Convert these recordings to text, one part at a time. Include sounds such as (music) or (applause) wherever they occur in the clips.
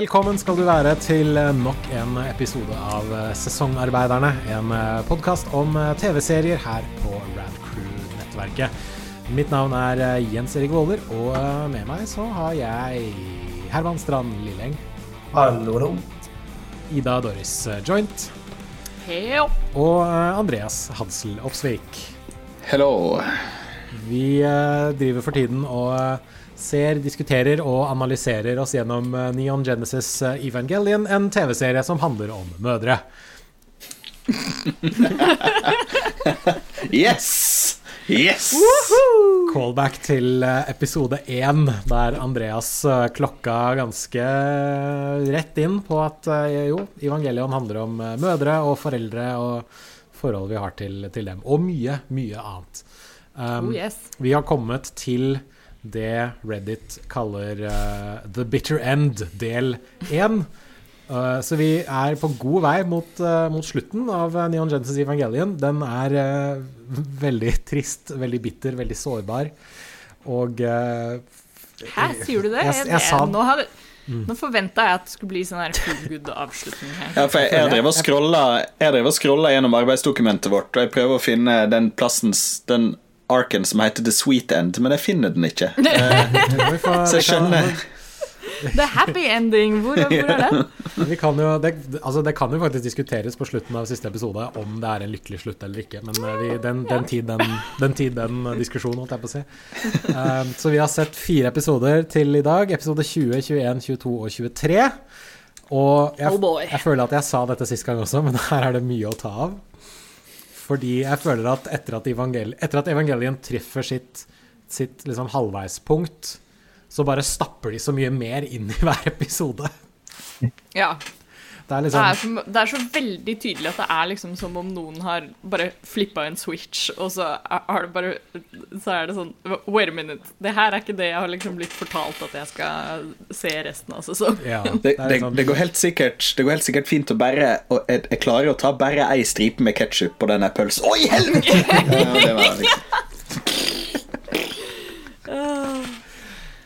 Velkommen skal du være til nok en episode av Sesongarbeiderne. En podkast om TV-serier her på Rad Crew-nettverket. Mitt navn er Jens Erik Våler, og med meg så har jeg Herman Strand Lilleng. Hallo, hallo. Ida Doris Joint. Heo. Og Andreas Hadsel Opsvik. Hello. Vi driver for tiden og ser, diskuterer og analyserer oss gjennom Neon Genesis Evangelion, en TV-serie som handler om mødre. (laughs) yes! Yes! Callback til episode én, der Andreas klokka ganske rett inn på at jo, Evangelion handler om mødre og foreldre og forhold vi har til, til dem. Og mye, mye annet. Um, Oh, yes. Vi har kommet til det Reddit kaller uh, The Bitter End, del 1. Uh, så vi er på god vei mot, uh, mot slutten av Neon Genesis Evangelion. Den er uh, veldig trist, veldig bitter, veldig sårbar. Og uh, Hæ, sier du det? Jeg- jeg sa- nå har, nå forventa jeg at det skulle bli sånn her feel good-avslutning her. Ja, for jeg, jeg driver og scroller, jeg driver og scroller gjennom arbeidsdokumentet vårt, og jeg prøver å finne den plassen, den arken som heter The Sweet End, men jeg finner den ikke. (laughs) Så jeg skjønner The happy ending, hvor, hvor er den? (laughs) Vi kan jo, det, altså det kan jo faktisk diskuteres på slutten av siste episode om det er en lykkelig slutt eller ikke. Men eh, vi, den, den tid, den, den, tid, den diskusjonen, holdt jeg på å si. Um, så vi har sett fire episoder til i dag. Episode 20, 21, 22 og 23. Og jeg, Oh jeg føler at jeg sa dette sist gang også, men her er det mye å ta av. Fordi jeg føler at etter at, evangel etter at Evangelien treffer sitt, sitt liksom halvveispunkt, så bare stapper de så mye mer inn i hver episode. Ja. Det er Det liksom er, så, det er så veldig tydelig at det er liksom som om noen har bare flippa en switch, og så er, det bare Så er det sånn Wait a minute. Det her er ikke det jeg har liksom blitt fortalt at jeg skal se resten av sesongen. Ja, det, er det, det, går helt sikkert, det går helt sikkert fint å bare og jeg, jeg klarer å ta bare ei stripe med ketsjup på denne pølsen. Oi, helvete! Ja, det var (laughs) liksom.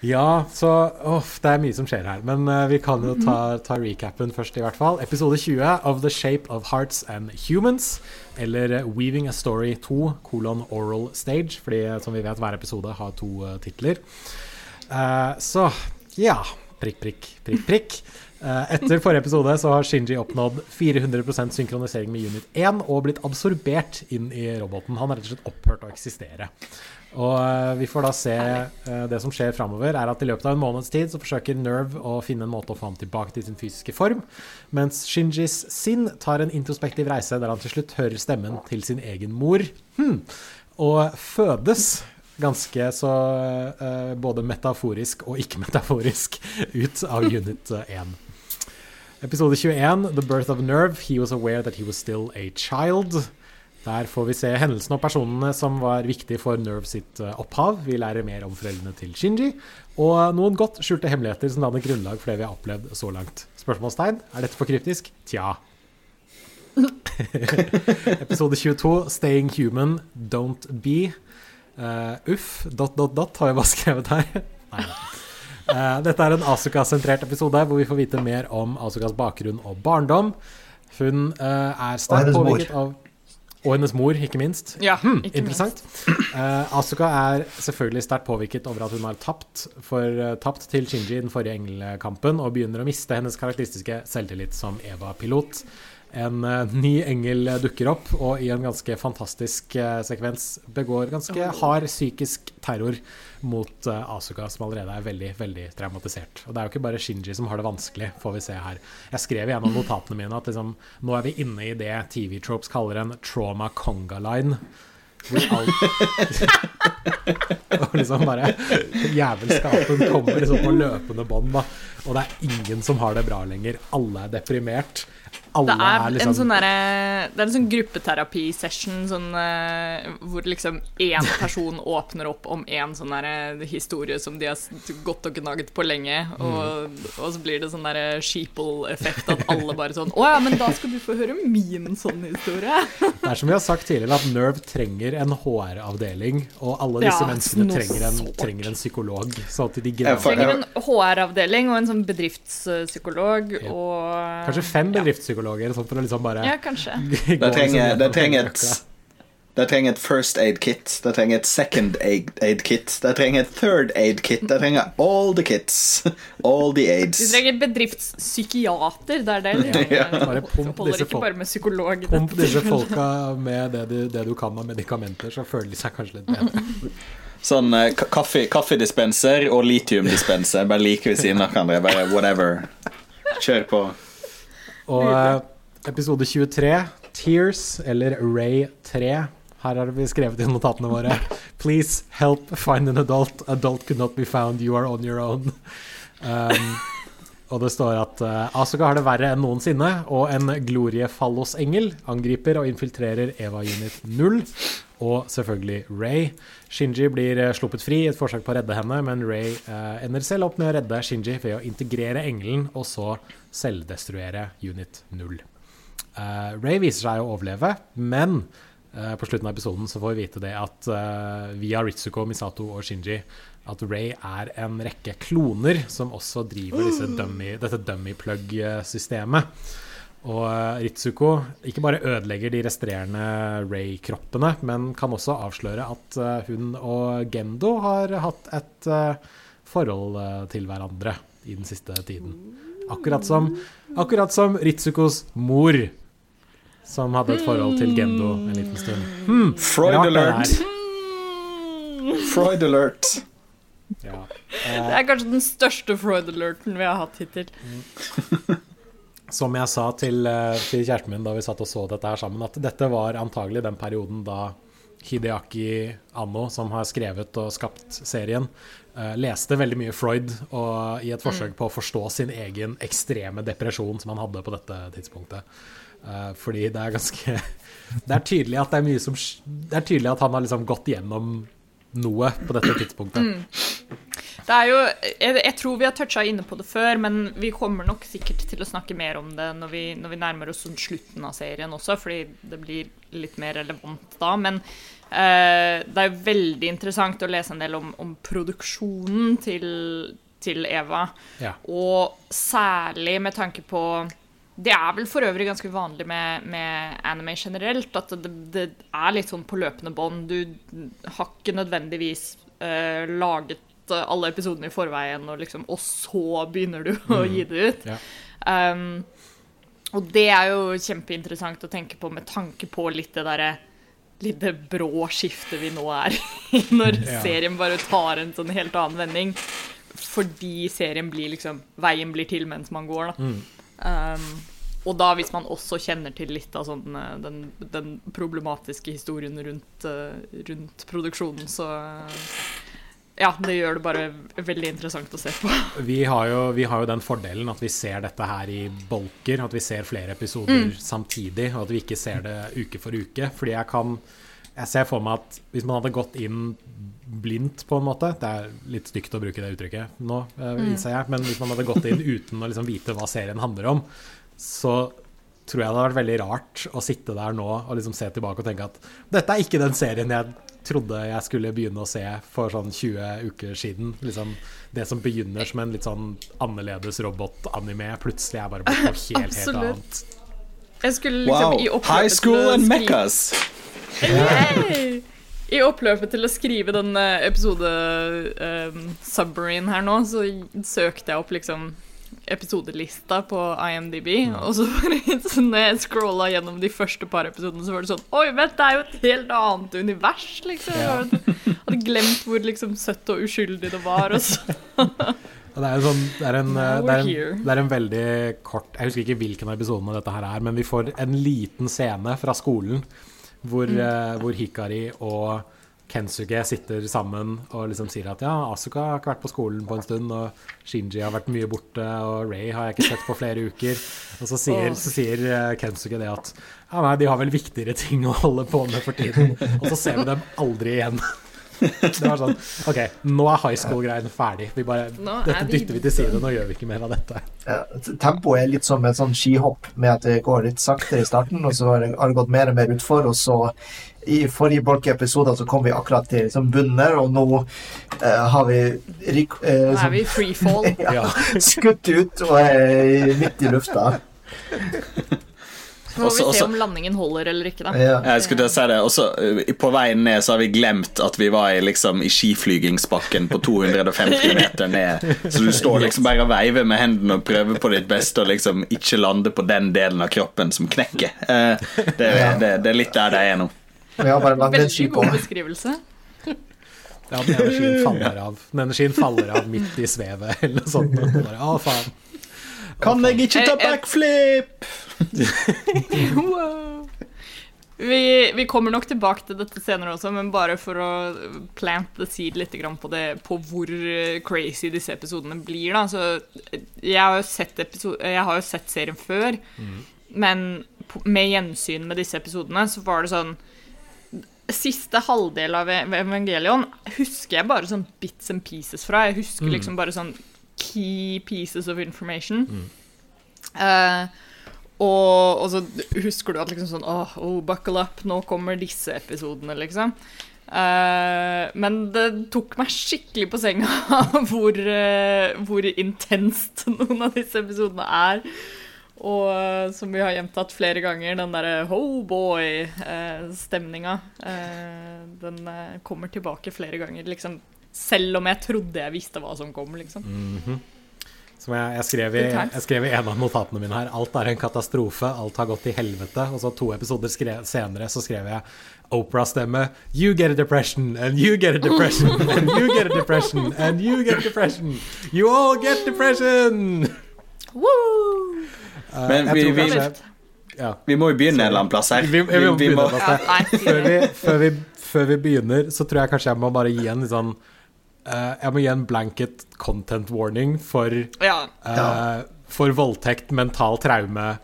Ja, så uff, det er mye som skjer her. Men uh, vi kan jo ta, ta recapen først, i hvert fall. Episode 20 of The Shape of Hearts and Humans. Eller Weaving a Story 2, kolon oral stage. Fordi eh, som vi vet, hver episode har to uh, titler. Uh, så ja. Prikk, prikk, prikk, prikk. Eh, etter forrige episode så har Shinji oppnådd 400% synkronisering med Unit 1 og blitt absorbert inn i roboten. Han har rett og slett opphørt å eksistere. Og eh, vi får da se eh, Det som skjer framover, er at i løpet av en måneds tid så forsøker Nerve å finne en måte å få ham tilbake til sin fysiske form, mens Shinjis sinn tar en introspektiv reise der han til slutt hører stemmen til sin egen mor, hm. og fødes ganske så uh, både metaforisk og ikke-metaforisk ut av Unit eh, 1. Episode 21, The Birth of Nerve. He was aware that he was still a child. Der får vi se hendelsene og personene som var viktige for Nerve sitt eh, opphav. Vi lærer mer om foreldrene til Shinji, og noen godt skjulte hemmeligheter som danner grunnlag for det vi har opplevd så langt. Spørsmålstegn? Er dette for kryptisk? Tja. (laughs) Episode 22, Staying Human, Don't Be. Uh, uff, dot, dot, dot, har jeg bare skrevet her. Nei. Eh, dette er en Asuka-sentrert episode hvor vi får vite mer om Asukas bakgrunn og barndom. Hun uh, er sterkt påvirket av Og hennes mor, ikke minst. Ja, Hmm, ikke interessant. Uh, Asuka er selvfølgelig sterkt påvirket over at hun har tapt, for, eh, tapt til Shinji i den forrige engelkampen, og begynner å miste hennes karakteristiske selvtillit som Eva-pilot. En eh, ny engel dukker opp, og i en ganske fantastisk eh, sekvens begår ganske hard psykisk terror mot eh, Asuka, som allerede er veldig, veldig traumatisert. Og det er jo ikke bare Shinji som har det vanskelig, får vi se her. Jeg skrev i en av notatene mine at liksom, nå er vi inne i det TV Tropes kaller en trauma conga line. Hvor (laughs) Og liksom bare Jævelskapen kommer liksom på løpende bånd, da. Og det er ingen som har det bra lenger. Alle er deprimert. Alle Det er, er en liksom sånn derre- det er en sånn gruppeterapi-session sånn, eh, hvor liksom én (laughs) person åpner opp om én sånn derre historie som de har gått og gnaget på lenge, og, og så blir det sånn derre sheeple-effekt at alle bare sånn Å ja, men da skal du få høre min sånn historie. (laughs) Det er som vi har sagt tidligere, at Nerve trenger en HR-avdeling, og alle disse Ja, menneskene trenger en, trenger en psykolog. Så at de greier. Trenger en HR-avdeling og en sånn bedriftspsykolog Ja. og Kanskje fem bedriftspsykologer, sånn for å liksom bare Ja, kanskje. (laughs) Det trenger, det trenger et Det de trenger et first aid kit, de trenger et second aid, aid kit, de trenger et third aid kit, de trenger all the kits. All the aids. aids. trenger bedriftspsykiater. Det er det. de (laughs) Ja. Bare pump disse folk- bare med psykolog. Pump disse folka med det du, det du kan av medikamenter, så føler de seg kanskje litt bedre. (laughs) Sånn eh, kaffe, kaffedispenser og litiumdispenser bare like ved siden av hverandre. Bare whatever. Kjør på. Og eh, episode 23, Tears, eller Ray 3. Her har vi skrevet i notatene våre. (laughs) Please help find an adult. Adult could not be found. You are on your own. Um, og det står at uh, Asuka har det verre enn noensinne, og en gloriefallosengel angriper og infiltrerer Eva Unit 0. Og selvfølgelig Ray. Shinji blir eh, sluppet fri i et forsøk på å redde henne, men Ray uh, ender selv opp med å redde Shinji ved å integrere engelen og så selvdestruere Unit 0. Uh, Ray viser seg å overleve, men uh, på slutten av episoden så får vi vite det at uh, via Ritsuko, Misato og Shinji at Ray er en rekke kloner som også driver disse (gasps) dummy, dette dummy plug-systemet. Og eh, Ritsuko ikke bare ødelegger de resterende Ray-kroppene, men kan også avsløre at eh, hun og Gendo har hatt et eh, forhold eh, til hverandre i den siste tiden. Akkurat som, akkurat som Ritsukos mor, som hadde et forhold til Gendo en liten stund. Hmm, Freud alert. Freud alert. Ja. Det er kanskje den største Freud-alerten vi har hatt hittil. Som jeg sa til, eh, til kjæresten min da vi satt og så dette her sammen, at dette var antagelig den perioden da Hideaki Anno, som har skrevet og skapt serien, eh, leste veldig mye Freud og i et forsøk på å forstå sin egen ekstreme depresjon som han hadde på dette tidspunktet. Eh, fordi det er ganske (laughs) Det er tydelig at det er mye som Det er tydelig at han har liksom gått gjennom noe på dette tidspunktet. Det er jo, jeg, jeg tror vi har toucha inne på det før, men vi kommer nok sikkert til å snakke mer om det når vi, når vi nærmer oss sånn slutten av serien også, fordi det blir litt mer relevant da. Men eh, det er veldig interessant å lese en del om, om produksjonen til, til Eva. Ja. Og særlig med tanke på Det er vel for øvrig ganske vanlig med, med anime generelt, at det, det er litt sånn på løpende bånd. Du har ikke nødvendigvis uh, laget eh, alle episodene i forveien, og, liksom, og så begynner du (laughs) å gi det ut. Ja. Um, og det er jo kjempeinteressant å tenke på med tanke på litt det derre litt det brå skiftet vi nå er i, (laughs) når Ja. serien bare tar en sånn helt annen vending. Fordi serien blir liksom Veien blir til mens man går, da. Um, og da hvis man også kjenner til litt av sånn, eh, den, den problematiske historien rundt, eh, rundt produksjonen, så ja, det gjør det bare veldig interessant å se på. (laughs) Vi har, jo, vi har jo den fordelen at vi ser dette her i bolker, at vi ser flere episoder samtidig, og at vi ikke ser det uke for uke. Fordi jeg kan Jeg ser for meg at hvis man hadde gått inn blindt, på en måte Det er litt stygt å bruke det uttrykket nå, eh, innser jeg, men hvis man hadde gått inn uten å liksom vite hva serien handler om, så tror jeg det hadde vært veldig rart å sitte der nå og liksom se tilbake og tenke at dette er ikke den serien jeg trodde jeg skulle begynne å se for sånn 20 uker siden. Liksom det som begynner som en litt sånn annerledes robotanime, plutselig er bare borte helt, helt Absolutt. annet. Jeg skulle liksom Wow. i oppløpet High til school and skrive- mechas. I oppløpet til å skrive den eh, episode um, Submarine her nå, så søkte jeg opp liksom episodelista på IMDb, og så bare (laughs) når jeg scrolla gjennom de første par episodene, så var det sånn Oi, vent, det er jo et helt annet univers, liksom. Ja. Jeg hadde glemt hvor liksom søtt og uskyldig det var. Og så. Det er, sånn, det, er en, det, er en, det er en veldig kort Jeg husker ikke hvilken av episodene dette her er, men vi får en liten scene fra skolen hvor, Mm. uh, hvor Hikari og Kensuke sitter sammen og liksom sier at ja, Asuka har ikke vært på skolen på en stund, og Shinji har vært mye borte, og Ray har jeg ikke sett på flere uker. Og så sier, så sier eh, Kensuke det at ja, nei, de har vel viktigere ting å holde på med for tiden. Og så ser vi dem aldri igjen. Det var sånn OK, nå er high school-greien ferdig. Vi bare, dette dytter vi til side, nå gjør vi ikke mer av dette. Ja, Tempoet er litt som et sånn skihopp, med at det går litt saktere i starten, og så har det gått mer og mer utfor, og så i forrige bolkeepisoder så kom vi akkurat til liksom, bunnen der, og nå uh, har vi rik, eh, Nå er vi i free fall. (laughs) Ja. skutt ut og er midt i lufta. Så må Også- vi se om landingen holder eller ikke, da. Ja. Jeg skulle si det, Også, uh, På veien ned så har vi glemt at vi var i, liksom, i skiflygingsbakken på 250 (laughs) meter ned. Så du står liksom bare og veiver med hendene og prøver på ditt beste og liksom ikke lande på den delen av kroppen som knekker. Eh, det, det, det er litt der det er nå. Vi har bare langrennsski Veldig på. god beskrivelse. (laughs) Ja, den energien faller av. Den energien faller av midt i svevet, (laughs) eller noe sånt. Og Bare, å, faen. Kan jeg ikke ta backflip? (laughs) Wow. Vi, vi kommer nok tilbake til dette senere også, men bare for å plant the seed litt på, det, på hvor crazy disse episodene blir. Da. Så jeg, har jo sett episode, jeg har jo sett serien før, men med gjensyn med disse episodene så var det sånn Siste halvdel av Evangelion husker jeg bare sånn bits and pieces fra. Jeg husker liksom bare sånn key pieces of information. Eh, og, og så husker du at liksom sånn Åh, oh, buckle up, nå kommer disse episodene, liksom. Uh, men det tok meg skikkelig på senga (laughs) hvor, uh, hvor intenst (laughs) noen av disse episodene er. Og eh, som vi har gjentatt flere ganger, den derre ho boy-stemninga. den eh, kommer tilbake flere ganger, liksom. Selv om jeg trodde jeg visste hva som kom, liksom. Som jeg, jeg, skrev i, jeg skrev i en av notatene mine her Alt er en katastrofe, alt har gått til helvete. Og så to episoder skrev, senere så skrev jeg Opera-stemme You get a depression, and you get a depression, (laughs) and you get a depression, and you get a depression. You all get depression! Woo! Eh, Men vi- vi- ja. Vi må jo begynne en eller annen plass her. Vi, vi, må Vi- vi må- begynne Ja, med nei, det. Før vi, før, vi, før vi begynner, så tror jeg kanskje jeg må bare gi en sånn uh, Jeg må gi en blanket content warning for Ja. Eh, For voldtekt, mental traume,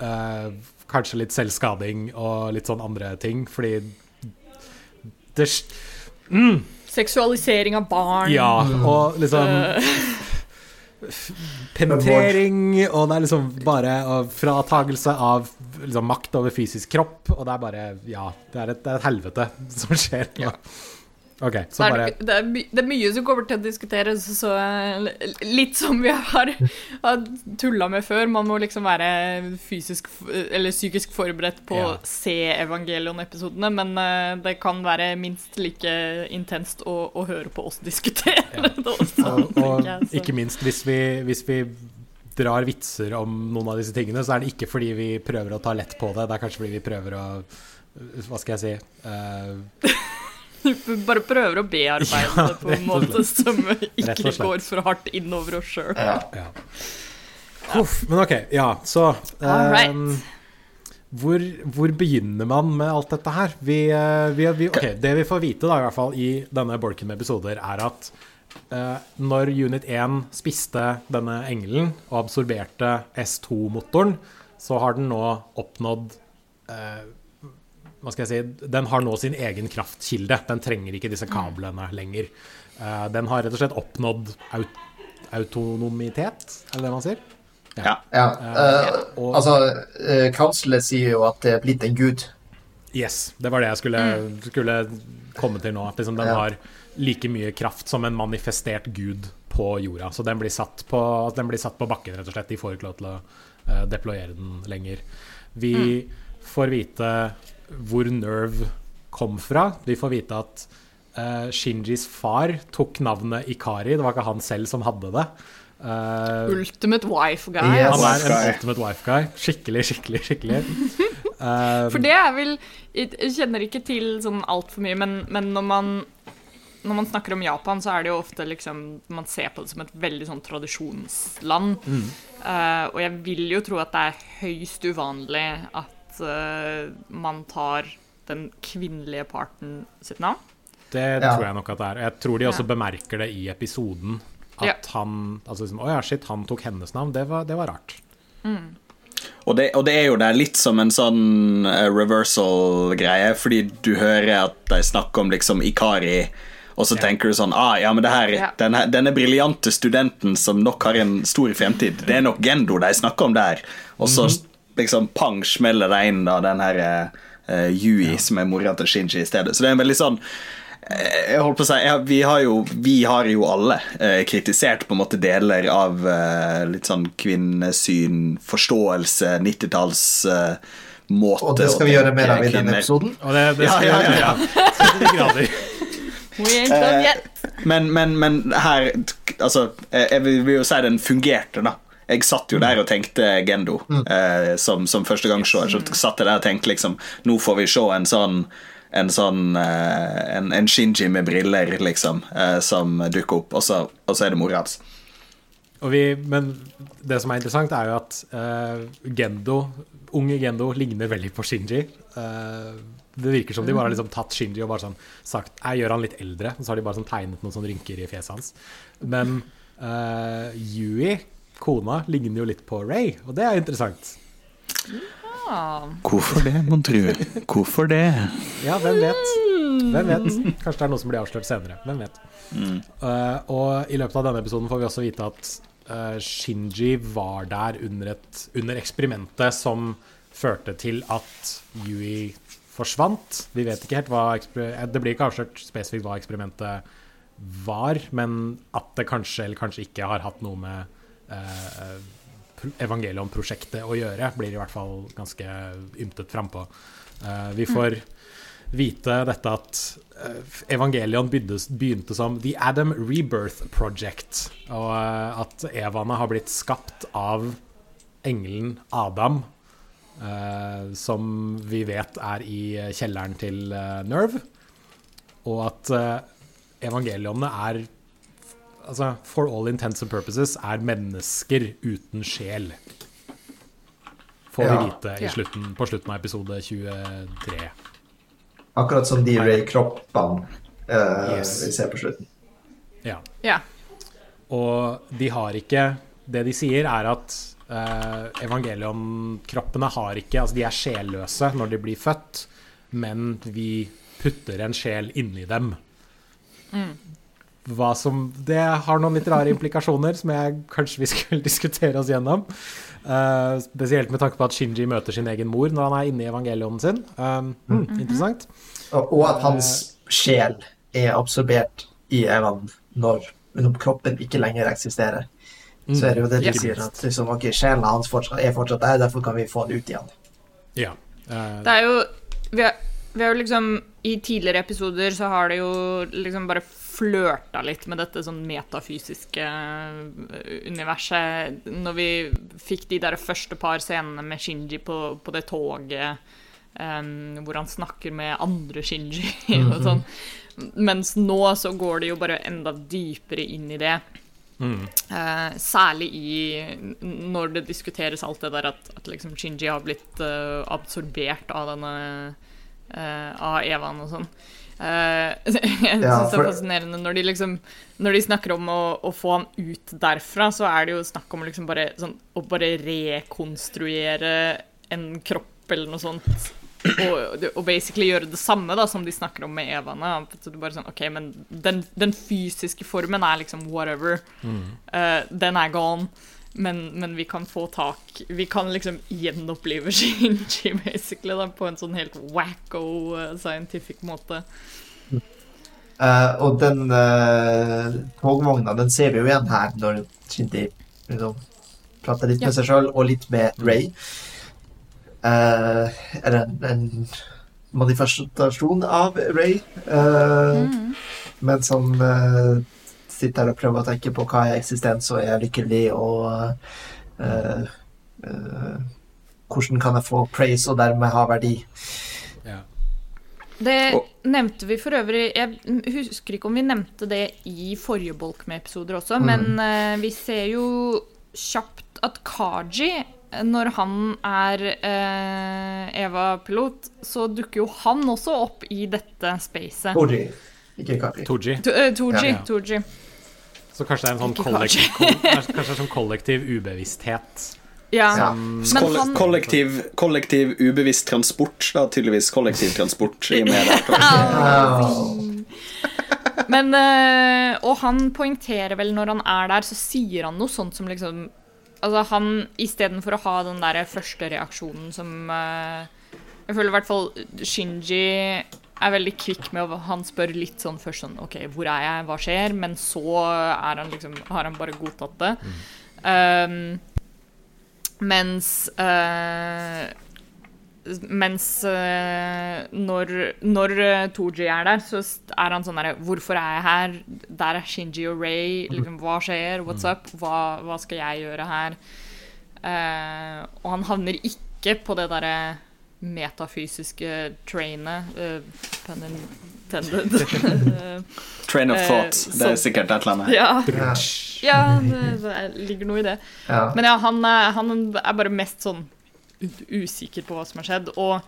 uh, kanskje litt selvskading og litt sånn andre ting, fordi det Seksualisering av barn. Ja, og liksom penetrering, og det er liksom bare fratagelse av liksom, makt over fysisk kropp, og det er bare Ja, det er et, det er et helvete som skjer nå. OK, så det, er, det, er, my- det er mye som kommer til å diskuteres, så eh, litt som vi har, (laughs) har tulla med før. Man må liksom være fysisk eller psykisk forberedt på Ja. å se Evangelion-episodene, men eh, det kan være minst like intenst å, å høre på oss diskutere Ja. det også, (laughs) Og, og jeg, ikke minst hvis vi, hvis vi drar vitser om noen av disse tingene, så er det ikke fordi vi prøver å ta lett på det, det er kanskje fordi vi prøver å Hva skal jeg si eh, Bare prøver å bearbeide Ja, det på en måte som ikke går for hardt innover oss sjøl. Ja. ja. Huff, men OK, ja, så All right. ehm, hvor, hvor begynner man med alt dette her? Vi, eh, vi, vi, okay, Det vi får vite da, i hvert fall i denne bolken med episoder, er at uh, når Unit 1 spiste denne engelen og absorberte S2-motoren, så har den nå oppnådd eh, Hva skal jeg si Den har nå sin egen kraftkilde. Den trenger ikke disse kablene lenger. Eh, den har rett og slett oppnådd aut autonomitet, er det det man sier? Ja. ja. eh, Og- altså, uh, Counselet sier jo at det er blitt en gud. Yes, det var det jeg skulle, skulle komme til nå. At liksom den Ja. har like mye kraft som en manifestert gud på jorda. Så den blir satt på, den blir satt på bakken, rett og slett. De får ikke lov til å eh, deployere den lenger. Vi får vite hvor Nerve kom fra. Vi får vite at uh, Shinjis far tok navnet Ikari. Det var ikke han selv som hadde det. Uh, Ultimate wife guy. Yes. han er en ultimate wife guy. Skikkelig, skikkelig, skikkelig. Uh, (laughs) For det er vel Jeg kjenner ikke til sånn altfor mye, men, men når man når man snakker om Japan, så er det jo ofte liksom Man ser på det som et veldig sånn tradisjonsland. Eh, og jeg vil jo tro at det er høyst uvanlig at eh, man tar den kvinnelige parten sitt navn. Det Ja. tror jeg nok at det er. Jeg tror de også Ja. bemerker det i episoden. At Ja. han altså liksom, Å ja, shit, han tok hennes navn. Det var, det var rart. Og det, og det er jo der litt som en sånn eh, reversal-greie, fordi du hører at de snakker om liksom Ikari, og så Ja. tenker du sånn ah, ja, men det her, Ja. denne, denne briljante studenten som nok har en stor fremtid, det er nok Gendo de snakker om der. Og så liksom pang smeller det inn da den her uh, Yui, som er mora til Shinji i stedet. Så det er en veldig sånn eh, jeg holdt på å si, ja, vi, har jo, vi har jo alle eh, kritisert på en måte deler av eh, litt sånn kvinnesyn, forståelse, 90-talls eh, måte Og det skal vi gjøre mer av i denne episoden. Og det, det Ja, skal ja, ja, ja, ja. (laughs) We ain't done yet. Men, men, men her Altså, jeg vil jo si den fungerte, da. Jeg satt jo der og tenkte Gendo eh, som, som førstegangsseer. Så satt jeg der og tenkte liksom Nå får vi se en sånn en sånn eh, en, en Shinji med briller, liksom, eh, som dukker opp, og så, og så er det mora hans. Og vi, men det som er interessant, er jo at eh, Gendo, unge Gendo ligner veldig på Shinji. Eh, det virker som de bare har liksom tatt Shinji og bare sånn sagt Jeg gjør han litt eldre. Og så har de bare sånn tegnet noen sånne rynker i fjeset hans. Men eh, Yui, kona, ligner jo litt på Ray, og det er interessant. Ja. Hvorfor det, mon tru? Hvorfor det? Ja, hvem vet? Hvem vet? Kanskje det er noe som blir avslørt senere. Hvem vet? Eh, og i løpet av denne episoden får vi også vite at uh, Shinji var der under, et, under eksperimentet som førte til at Yui forsvant. Vi vet ikke helt hva eh, Det blir ikke avslørt spesifikt hva eksperimentet var, men at det kanskje eller kanskje ikke har hatt noe med eh, pro- Evangelion-prosjektet å gjøre, blir i hvert fall ganske ymtet frampå. Uh, vi får vite dette at eh, Evangelion begynte, som The Adam Rebirth Project, og eh, at Evaene har blitt skapt av engelen Adam, eh, som vi vet er i kjelleren til eh, Nerve, og at evangelionene er altså, for all intents and purposes er mennesker uten sjel. Får vi vite i Ja. slutten, på slutten av episode 23. Akkurat som de Ray-kroppene uh, Yes. vi ser på slutten. Ja. ja. Og de har ikke Det de sier, er at uh, evangelion-kroppene har ikke Altså, de er sjelløse når de blir født, men vi putter en sjel inni dem. Hva som Det har noen litt rare implikasjoner som jeg kanskje vi skulle (laughs) diskutere oss gjennom. Uh, spesielt med tanke på at Shinji møter sin egen mor når han er inne i evangelionen sin. Um, mm. Interessant. Og, og at hans sjel er absorbert i Evan når, når kroppen ikke lenger eksisterer. Så er det jo det de yes. sier, at liksom, ok, sjelen hans fortsatt, er fortsatt der, derfor kan vi få den ut igjen. Ja. Uh, Det er jo vi har, vi har jo liksom I tidligere episoder så har det jo liksom bare flørta litt med dette sånn metafysiske øh, universet. Når vi fikk de der første par scenene med Shinji på, på det toget, um, hvor han snakker med andre Shinji (laughs) og sånn. Mens nå så går det jo bare enda dypere inn i det. mm, Uh, særlig i når det diskuteres alt det der at, at liksom Shinji har blitt uh, absorbert av denne uh, Av Evan og sånn. Eh, (laughs) jeg Ja, synes det er fascinerende når de liksom Når de snakker om å, å få han ut derfra, så er det jo snakk om liksom bare sånn Å bare rekonstruere en kropp eller noe sånt. Og, og basically gjøre det samme da som de snakker om med Evane. Så er bare sånn, ok, men den, den fysiske formen er liksom whatever. Eh, den er gone. Men, men vi kan få tak Vi kan liksom gjenopplive (laughs) Shinji basically da, på en sånn helt wacko eh, scientific måte. Uh, og den uh, togvogna, den ser vi jo igjen her når Shinji liksom, prater litt Ja. med seg sjøl og litt med Ray. Eller en, en manifestasjon av Ray. mm. Mens han sitter her og prøver å tenke på hva er eksistens, og er jeg lykkelig, og uh, uh, hvordan kan jeg få praise og dermed ha verdi? ja. Det nevnte vi for øvrig Jeg husker ikke om vi nevnte det i forrige bolk med episoder også, men uh, vi ser jo kjapt at Kaji, når han er eh, Eva-pilot, så dukker jo han også opp i dette spacet. Toji, Ikke Kaji. Toji. To, Toji. Ja, ja. Toji. Så kanskje det er en sånn kollektiv, kol, (laughs) kanskje det er sånn kollektiv ubevissthet. Ja. Ja. Men Koll han- kollektiv, kollektiv ubevisst transport, da tydeligvis kollektivtransport i og med det. (laughs) Men eh, Og han poengterer vel når han er der, så sier han noe sånt som liksom Altså, han istedenfor å ha den der første reaksjonen som eh, Jeg føler i hvert fall Shinji er veldig kvikk med å Han spør litt sånn først sånn OK, hvor er jeg? Hva skjer? Men så han liksom Har han bare godtatt det. Um, mens uh, mens uh, når, når eh, Tooji er der, så er han sånn derre Hvorfor er jeg her? Der er Shinji og Ray. Liksom, hva skjer? What's up? Hva, hva skal jeg gjøre her? Uh, og han havner ikke på det derre metafysiske trainet. Uh, pun intended. Eh, (laughs) Train of Eh, thought. Det er sikkert et eller annet. ja, Ja. det, det ligger noe i det. Ja. Men ja, han er, han er bare mest sånn usikker på hva som har skjedd. Og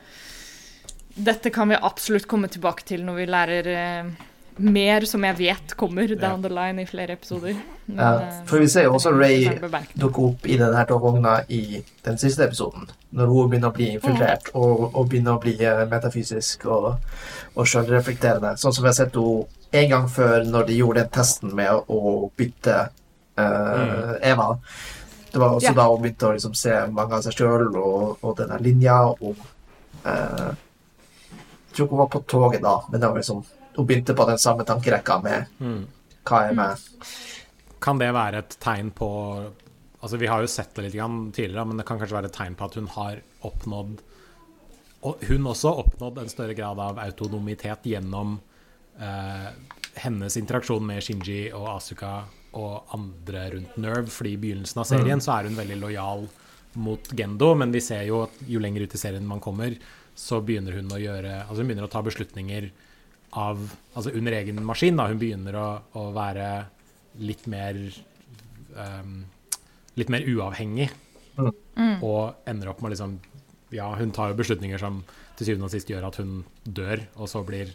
dette kan vi absolutt komme tilbake til når vi lærer eh, mer som jeg vet kommer down the line i flere episoder. Men, Ja, eh, for vi ser jo også Ray dukke opp i denne togvogna i den siste episoden. Når hun begynner å bli infiltrert og, og begynner å bli eh, metafysisk og, og sjølreflekterende. Sånn som vi har sett henne en gang før når de gjorde den testen med å bytte eh, Eva. Det var også Ja. da hun begynte å liksom se mange av seg sjøl og, og denne linja. Og, uh, jeg tror ikke hun var på toget da, men det var liksom, hun begynte på den samme tankerekka med Mm. hva er med Kan det være et tegn på Altså Vi har jo sett det litt tidligere, men det kan kanskje være et tegn på at hun har oppnådd Og hun også oppnådd en større grad av autonomitet gjennom eh, hennes interaksjon med Shinji og Asuka og andre rundt Nerve. Fordi i begynnelsen av serien så er hun veldig lojal mot Gendo, men vi ser jo at jo lenger ut i serien man kommer, så begynner hun å gjøre Altså hun begynner å ta beslutninger av Altså under egen maskin. da Hun begynner å, å være litt mer um, Litt mer uavhengig. Og ender opp med liksom Ja, hun tar jo beslutninger som til syvende og sist gjør at hun dør, og så blir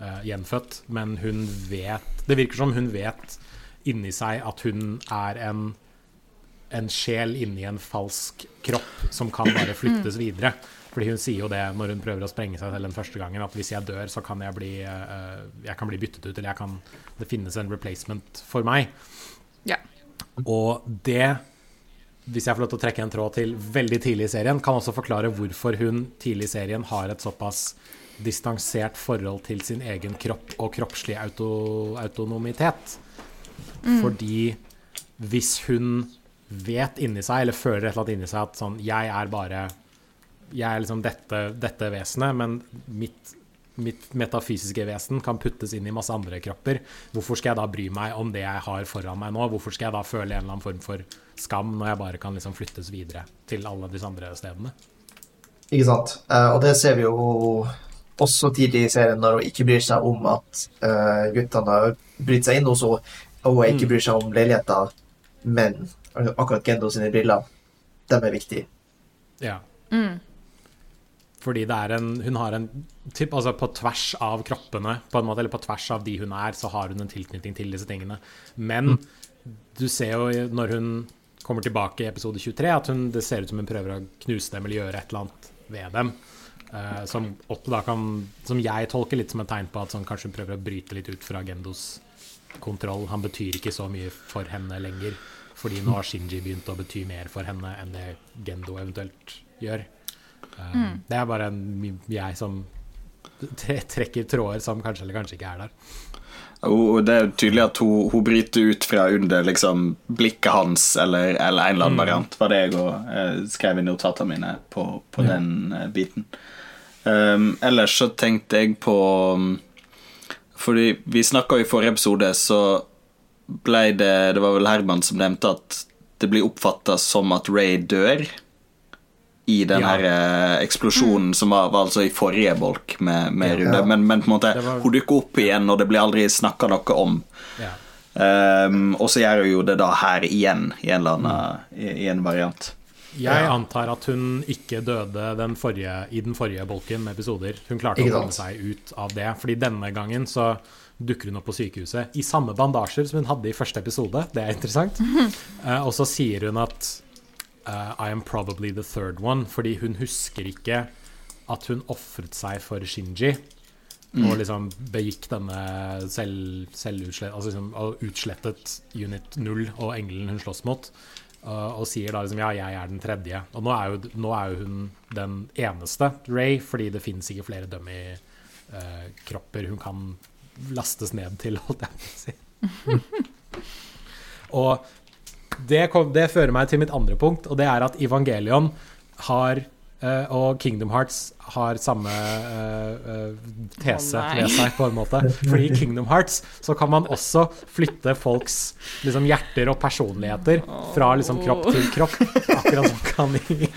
uh, gjenfødt. Men hun vet Det virker som hun vet inni seg at hun er en en sjel inni en falsk kropp som kan bare flyttes videre. Fordi hun sier jo det når hun prøver å sprenge seg selv den første gangen, at hvis jeg dør, så kan jeg bli, eh, jeg kan bli byttet ut, eller jeg kan, det finnes en replacement for meg. Ja. Og det, hvis jeg får lov til å trekke en tråd til veldig tidlig i serien, kan også forklare hvorfor hun tidlig i serien har et såpass distansert forhold til sin egen kropp og kroppslig auto, autonomitet. Fordi hvis hun vet inni seg, eller føler et eller annet inni seg at sånn Jeg er bare Jeg er liksom dette, dette vesenet, men mitt, mitt metafysiske vesen kan puttes inn i masse andre kropper. Hvorfor skal jeg da bry meg om det jeg har foran meg nå? Hvorfor skal jeg da føle en eller annen form for skam når jeg bare kan liksom flyttes videre til alle disse andre stedene? Ikke sant? Eh, og det ser vi jo også tidlig i serien, når hun ikke bryr seg om at eh, guttene har brytt seg inn hos henne, og hun ikke bryr seg om leiligheta, men akkurat Gendo sine briller, de er viktige. Ja. Fordi det er en Hun har en typ, altså På tvers av kroppene, på en måte, eller på tvers av de hun er, så har hun en tilknytning til disse tingene. Men du ser jo når hun kommer tilbake i episode 23, at hun, det ser ut som hun prøver å knuse dem eller gjøre et eller annet ved dem. Uh, som, kan, som jeg tolker litt som et tegn på at sånn, kanskje hun prøver å bryte litt ut fra Gendos kontroll. Han betyr ikke så mye for henne lenger, fordi nå har Shinji begynt å bety mer for henne enn det Gendo eventuelt gjør. Eh, Det er bare en, jeg som trekker tråder som kanskje eller kanskje ikke er der. Og det er tydelig at hun, hun bryter ut fra under liksom, blikket hans, eller, eller en eller annen variant. var det jeg òg eh, skrev i notatene mine på, på Ja. den eh, biten. Um, ellers så tenkte jeg på um, Fordi vi snakka i forrige episode, så ble det Det var vel Herman som nevnte at det blir oppfatta som at Ray dør i den Ja. her eh, eksplosjonen som var, var altså i forrige bolk med, med Ja. Runde. Men, men på en måte, var- hun dukker opp igjen, og det blir aldri snakka noe om. Ja. Um, og så gjør hun jo det da her igjen, i en eller annen i, i en variant. Jeg antar at hun ikke døde den forrige, i den forrige bolken med episoder. Hun klarte Ikke å komme seg ut av det. Fordi denne gangen så dukker hun opp på sykehuset i samme bandasjer som hun hadde i første episode. Det er interessant. (laughs) Eh, og så sier hun at eh, I am probably the third one, fordi hun husker ikke at hun ofret seg for Shinji. Og liksom begikk denne selv, selvutslett, altså liksom, utslettet Unit 0 og engelen hun slåss mot. uh, og sier da liksom ja, jeg er den tredje. Og nå er jo, nå er jo hun den eneste Ray, fordi det fins ikke flere dummy-kropper hun kan lastes ned til, holdt jeg på å si. (laughs) og det, kom, det fører meg til mitt andre punkt, og det er at Evangelion har uh, og Kingdom Hearts har samme uh, tese oh, ved seg, på en måte. Fordi i Kingdom Hearts så kan man også flytte folks liksom, hjerter og personligheter fra liksom, kropp til kropp. Akkurat som kan i,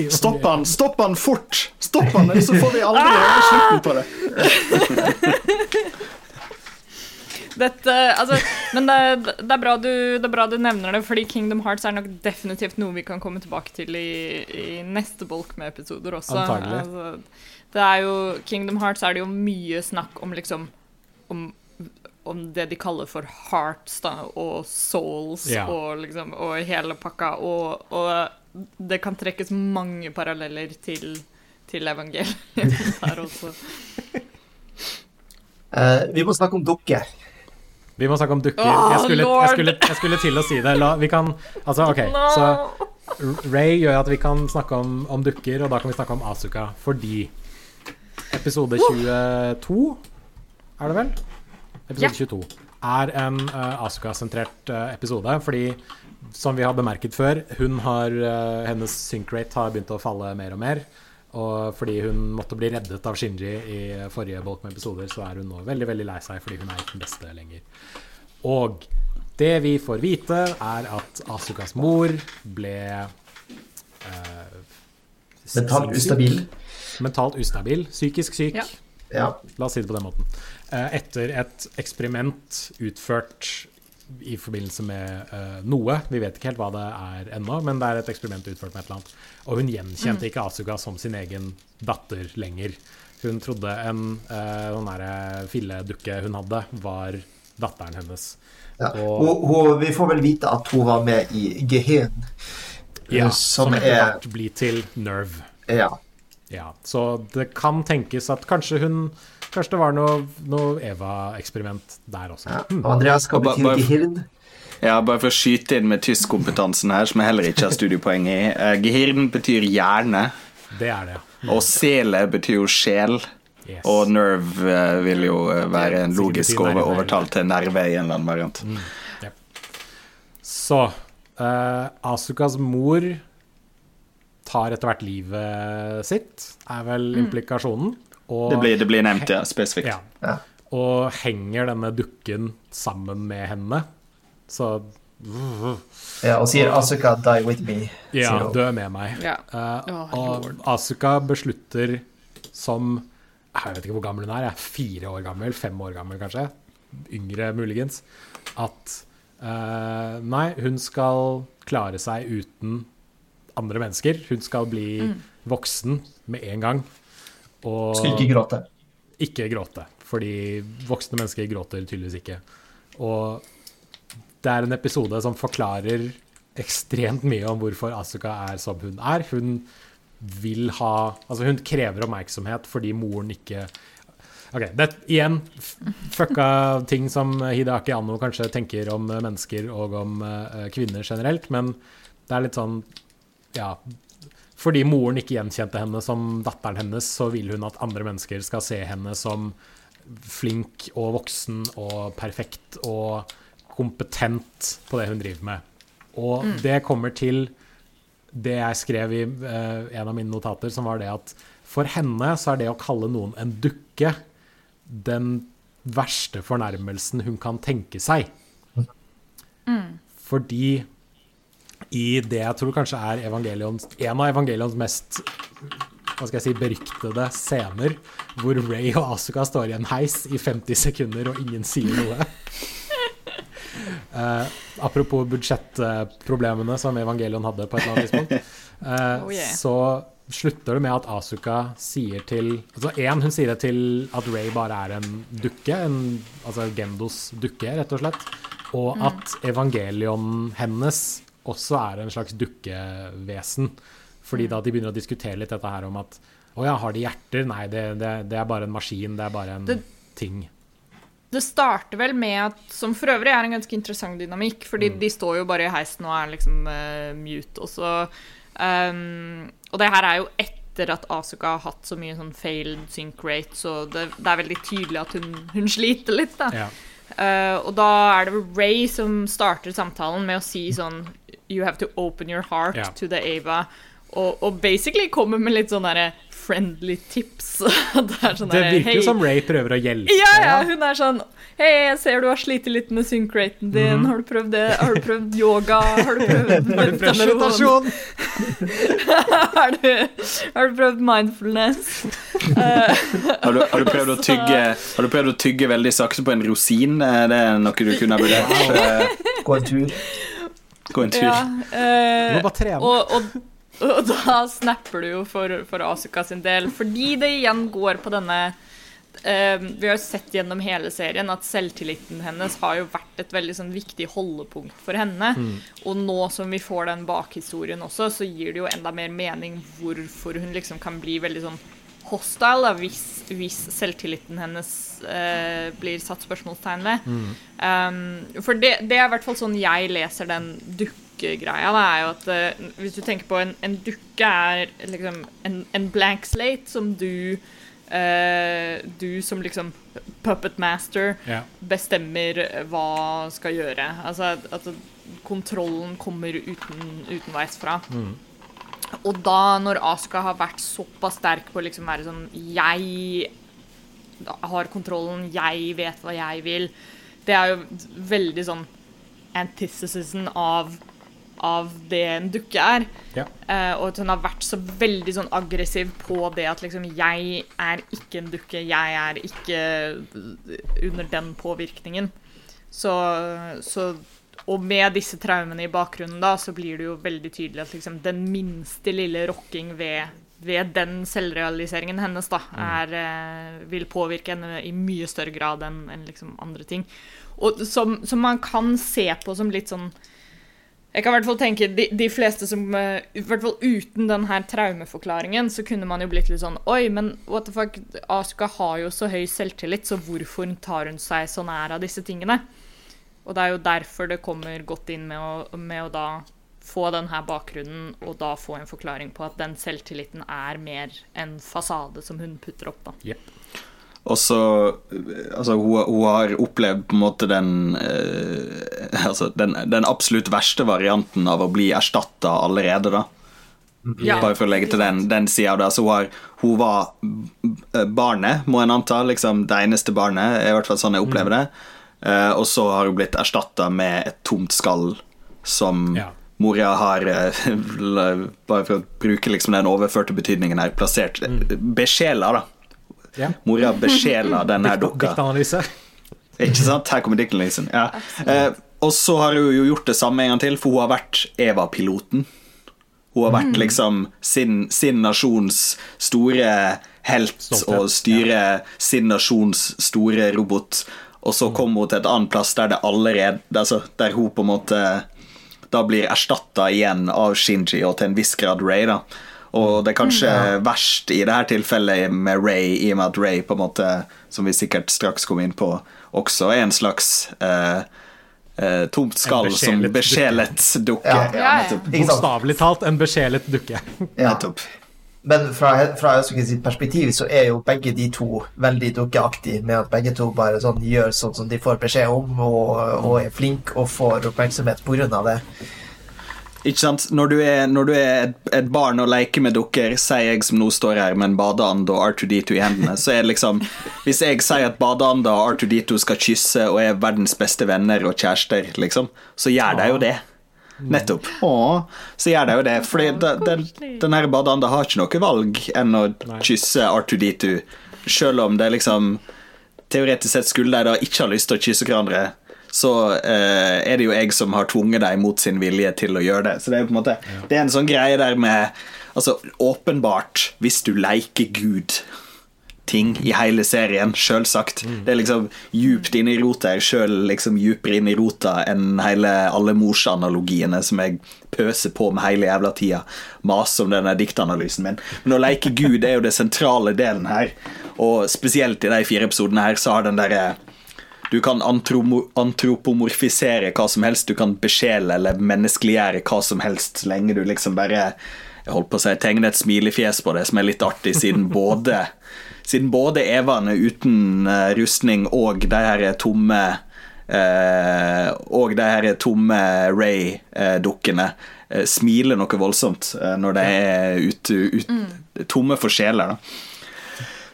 i Stopp han! Stopp han fort! Stopp han, så får vi aldri høre slutten på det. (laughs) Dette, altså, men det, det, er bra du, det er bra du nevner det, fordi Kingdom Hearts er nok definitivt noe vi kan komme tilbake til i, i neste bolk med episoder også. Altså, det er jo, Kingdom Hearts er det jo mye snakk om liksom om, om det de kaller for hearts da, og souls Ja. og, liksom, og hele pakka. Og, og det kan trekkes mange paralleller til, til evangeliet (laughs) der også. Uh, vi må snakke om dukker. Vi må snakke om dukker. Jeg, skulle, jeg, skulle, jeg skulle til å si det. La, vi kan Altså, OK. Så Ray gjør at vi kan snakke om, om dukker, og da kan vi snakke om Asuka fordi episode 22 Er det vel? Episode Ja. 22 er en uh, Asuka-sentrert uh, episode, fordi som vi har bemerket før, hun har, uh, hennes sync rate har begynt å falle mer og mer. Og fordi hun måtte bli reddet av Shinji i forrige bolk med episoder, så er hun nå veldig veldig lei seg fordi hun er ikke den beste lenger. Og det vi får vite, er at Asukas mor ble eh, Mentalt ustabil. Mentalt ustabil. Psykisk syk. Ja. Ja. La oss si det på den måten. Eh, Etter et eksperiment utført i forbindelse med uh, noe, vi vet ikke helt hva det er ennå, men det er et eksperiment utført med et eller annet. Og hun gjenkjente ikke Asuka som sin egen datter lenger. Hun trodde en uh, sånn filledukke hun hadde, var datteren hennes. Ja. Og- og, og, vi får vel vite at hun var med i Gehen. Ja, som som etter er hvert blir til Nerve. Ja. Ja, så det kan tenkes at kanskje hun Kanskje det var noe, noe Eva-eksperiment der også. ja. Andreas, skal bety Gehirn? Ja, bare for å skyte inn med tyskkompetansen her, som jeg heller ikke har studiepoeng i. Eh, Gehirn betyr hjerne, Det er det, ja. og sele betyr jo sjel. Yes. Og nerve uh, vil jo uh, være en logisk over, overtalt til nerve i en eller annen variant. Så eh, Asukas mor tar etter hvert livet sitt, er vel implikasjonen. Og, Det blir, det blir nevnt, ja, spesifikt. ja, Ja. og henger denne dukken sammen med henne. Så ja. Og sier Asuka 'die with me'. ja, dø med meg. Ja. Uh, og. Asuka beslutter som Jeg vet ikke hvor gammel hun er. Jeg er fire år gammel, fem år gammel kanskje. Yngre muligens. At uh, nei, hun skal klare seg uten andre mennesker. Hun skal bli voksen med en gang. Og Skulle ikke gråte. ikke gråte. Fordi voksne mennesker gråter tydeligvis ikke. Og det er en episode som forklarer ekstremt mye om hvorfor Asuka er som hun er. Hun vil ha Altså, hun krever oppmerksomhet fordi moren ikke Ok, det igjen fucka ting som Hideaki Anno kanskje tenker om mennesker og om uh, kvinner generelt, men det er litt sånn Ja. Fordi moren ikke gjenkjente henne som datteren hennes, så vil hun at andre mennesker skal se henne som flink og voksen og perfekt og kompetent på det hun driver med. Og det kommer til det jeg skrev i uh, en av mine notater, som var det at for henne så er det å kalle noen en dukke den verste fornærmelsen hun kan tenke seg. Fordi i det jeg tror kanskje er evangelions, en av evangelions mest hva skal jeg si, beryktede scener, hvor Ray og Asuka står i en heis i 50 sekunder, og ingen sier noe. Uh, apropos budsjettproblemene som Evangelion hadde på et eller annet tidspunkt, uh, Oh, yeah. så slutter det med at Asuka sier til Altså én, hun sier det til at Ray bare er en dukke, en, altså Gendos dukke, rett og slett, og at Evangelion hennes også er en slags dukkevesen. Fordi da de begynner å diskutere litt dette her om at å ja, har de hjerter? Nei, det, det, det er bare en maskin, det er bare en Det- ting. Det starter vel med at, som for øvrig er en ganske interessant dynamikk, fordi Mm. de står jo bare i heisen og er liksom uh, mute, og så ehm, Og det her er jo etter at Asuka har hatt så mye sånn failed sync rate, så det, det er veldig tydelig at hun, hun sliter litt, da. Ja. Eh, og da er det Ray som starter samtalen med å si sånn You have to open your heart yeah. to the Ava. Og, og basically kommer med litt sånn derre friendly tips. (laughs) det sånn Det virker jo hey. som Ray prøver å hjelpe. ja, ja, hun er sånn Hei, jeg ser du har slitt litt med synkraten din. Mhm. Har du prøvd det? Har du prøvd yoga? Har du prøvd (laughs) Har du prøvd meditasjon? (laughs) har, du, har du prøvd mindfulness? (laughs) Har du, har, du prøvd å tygge, har du prøvd å tygge veldig sakte på en rosin? Er det noe du kunne ha vurdert? Eh, Gå en tur. Gå en tur. Ja, Du eh, må bare trene. og, og, og da snapper du jo for, for Asuka sin del, fordi det igjen går på denne eh, Vi har jo sett gjennom hele serien at selvtilliten hennes har jo vært et veldig sånn viktig holdepunkt for henne. Og nå som vi får den bakhistorien også, så gir det jo enda mer mening hvorfor hun liksom kan bli veldig sånn hostile da, hvis, hvis selvtilliten hennes eh, blir satt spørsmålstegn ved. Um, for det, det er i hvert fall sånn jeg leser den dukkegreia. Da, er jo at eh, Hvis du tenker på en, en dukke er liksom en, en blank slate som du eh, Du som liksom puppet master yeah. bestemmer hva skal gjøre. Altså at, at kontrollen kommer uten, utenveis fra. Og da, når Asuka har vært såpass sterk på å liksom være sånn Jeg har kontrollen, jeg vet hva jeg vil. Det er jo veldig sånn antithesisen av, av det en dukke er. Ja. Uh, og at hun har vært så veldig sånn aggressiv på det at liksom Jeg er ikke en dukke, jeg er ikke under den påvirkningen. Så, så Og med disse traumene i bakgrunnen da, så blir det jo veldig tydelig at liksom den minste lille rokking ved, ved den selvrealiseringen hennes da, er, eh, vil påvirke henne i mye større grad enn en liksom andre ting. Og som, som man kan se på som litt sånn jeg kan i hvert fall tenke, de, de fleste som eh, I hvert fall uten den her traumeforklaringen, så kunne man jo blitt litt sånn Oi, men what the fuck, Asuka har jo så høy selvtillit, så hvorfor tar hun seg så nær av disse tingene? Og det er jo derfor det kommer godt inn med å, med å da få den her bakgrunnen, og da få en forklaring på at den selvtilliten er mer en fasade som hun putter opp, da. Jepp. Og så Altså, hun, hun har opplevd på en måte den eh, (laughs) Altså, den, den absolutt verste varianten av å bli erstatta allerede, da. Ja, Bare for å legge til den, den sida av det. Altså, hun, har, hun var b- barnet, må en anta. Liksom det eneste barnet. er I hvert fall sånn jeg opplever det. Eh, og så har hun blitt erstatta med et tomt skall som Ja. Moria har eh, (laughs) Bare for å bruke liksom den overførte betydningen her, plassert Besjela, da. Ja. Mora besjela (laughs) denne dukka. Diktanalyse. Ikke sant? Her kommer Dick Ja. Eh, og så har hun jo gjort det samme en gang til, for hun har vært Eva-piloten. Hun har vært liksom sin, sin nasjons store helt Stolthet, og styre sin nasjons store robot. Og så kommer hun til et annet plass der det allerede altså, Der hun på en måte da blir erstatta igjen av Shinji og til en viss grad Ray. da Og det er kanskje verst i dette tilfellet med Ray, i og med at Ray, på en måte som vi sikkert straks kommer inn på, også er en slags eh, eh, tomt skall som besjelet dukke. Ja. Ja, ja. Bokstavelig talt en besjelet dukke. (laughs) Ja. nettopp. Men fra, fra sitt perspektiv så er jo begge de to veldig dukkeaktige, med at begge to bare sånn gjør sånn som de får beskjed om, og, og er flinke og får oppmerksomhet av det. Ikke sant? Når du er, når du er et, et barn og leker med dukker, sier jeg som nå står her med en badeand og R2D2 i hendene, så er det liksom Hvis jeg sier at badeanda og R2D2 skal kysse og er verdens beste venner og kjærester, liksom, så gjør de jo det. Nettopp. Åh, så gjør de jo det. Fordi den, den, her badeanda har ikke noe valg enn å kysse R2D2, selv om det liksom Teoretisk sett skulle de da ikke ha lyst til å kysse hverandre, så eh, er det jo jeg som har tvunget deg mot sin vilje til å gjøre det. Så det er jo på en måte Det er en sånn greie der med Altså, åpenbart, hvis du leker Gud ting i hele serien, sjølsagt. Det er liksom djupt inn i rota Jeg sjøl liksom djupere inn i rota enn hele alle morsanalogiene som jeg pøser på med hele jævla tida. Maser om denne diktanalysen min. Men å leke Gud er jo det sentrale delen her, og spesielt i de fire episodene her så har den derre du kan antropomorfisere hva som helst, du kan besjele eller menneskeliggjøre hva som helst, så lenge du liksom bare jeg holdt på å si, tegne et smilefjes på det, som er litt artig, siden (laughs) både Siden både Evane uten eh, rustning og de her tomme eh, Og de her tomme Ray-dukkene eh, smiler noe voldsomt eh, når de er ute, ut, tomme for sjeler. da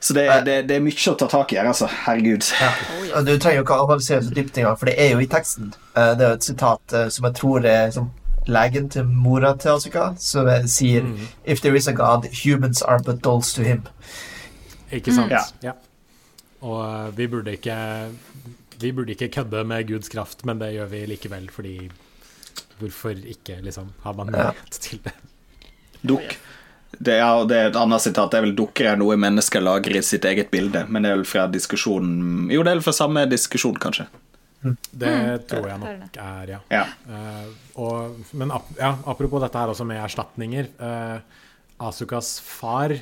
Så det, det, det er mye å ta tak i her, altså. Herregud. Ja. (laughs) Og Du trenger jo ikke å analysere så dypt engang, for det er jo i teksten. Eh, Det er jo et sitat eh, som jeg tror er som legen til mora til Asuka, som sier sier If there is a god, humans are but dolls to him. Ikke sant? Ja. Ja. Og eh, vi burde ikke Vi burde ikke kødde med Guds kraft, men det gjør vi likevel, fordi Hvorfor ikke, liksom? Har man Ja. til det? Dukk. Det, ja, det er et annet sitat. Det er vel 'dukker er noe mennesker lager i sitt eget bilde'. Men det er vel fra diskusjonen Jo, det er vel fra samme diskusjon, kanskje. Det tror jeg nok er, ja. Ja. Uh, og, men ap ja, apropos dette her også med erstatninger. Uh, Asukas far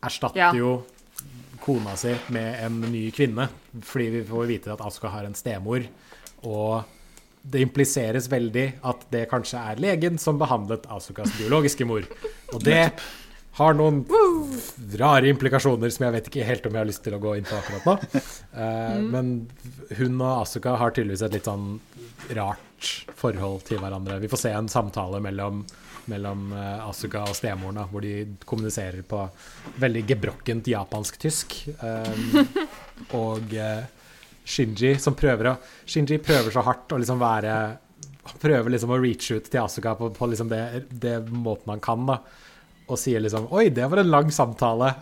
erstatter Ja. jo kona si med en ny kvinne, fordi vi får vite at Asuka har en stemor. Og det impliseres veldig at det kanskje er legen som behandlet Asukas biologiske mor. Og det har noen rare implikasjoner som jeg vet ikke helt om jeg har lyst til å gå inn på akkurat nå. Eh, Men hun og Asuka har tydeligvis et litt sånn rart forhold til hverandre. Vi får se en samtale mellom, mellom eh, Asuka og stemoren, da, hvor de kommuniserer på veldig gebrokkent japansk-tysk. Eh, (laughs) og Shinji som prøver å Shinji prøver så hardt å liksom være Prøver liksom å reach ut til Asuka på, på liksom det, det måten han kan, da. Og sier liksom Oi, det var en lang samtale.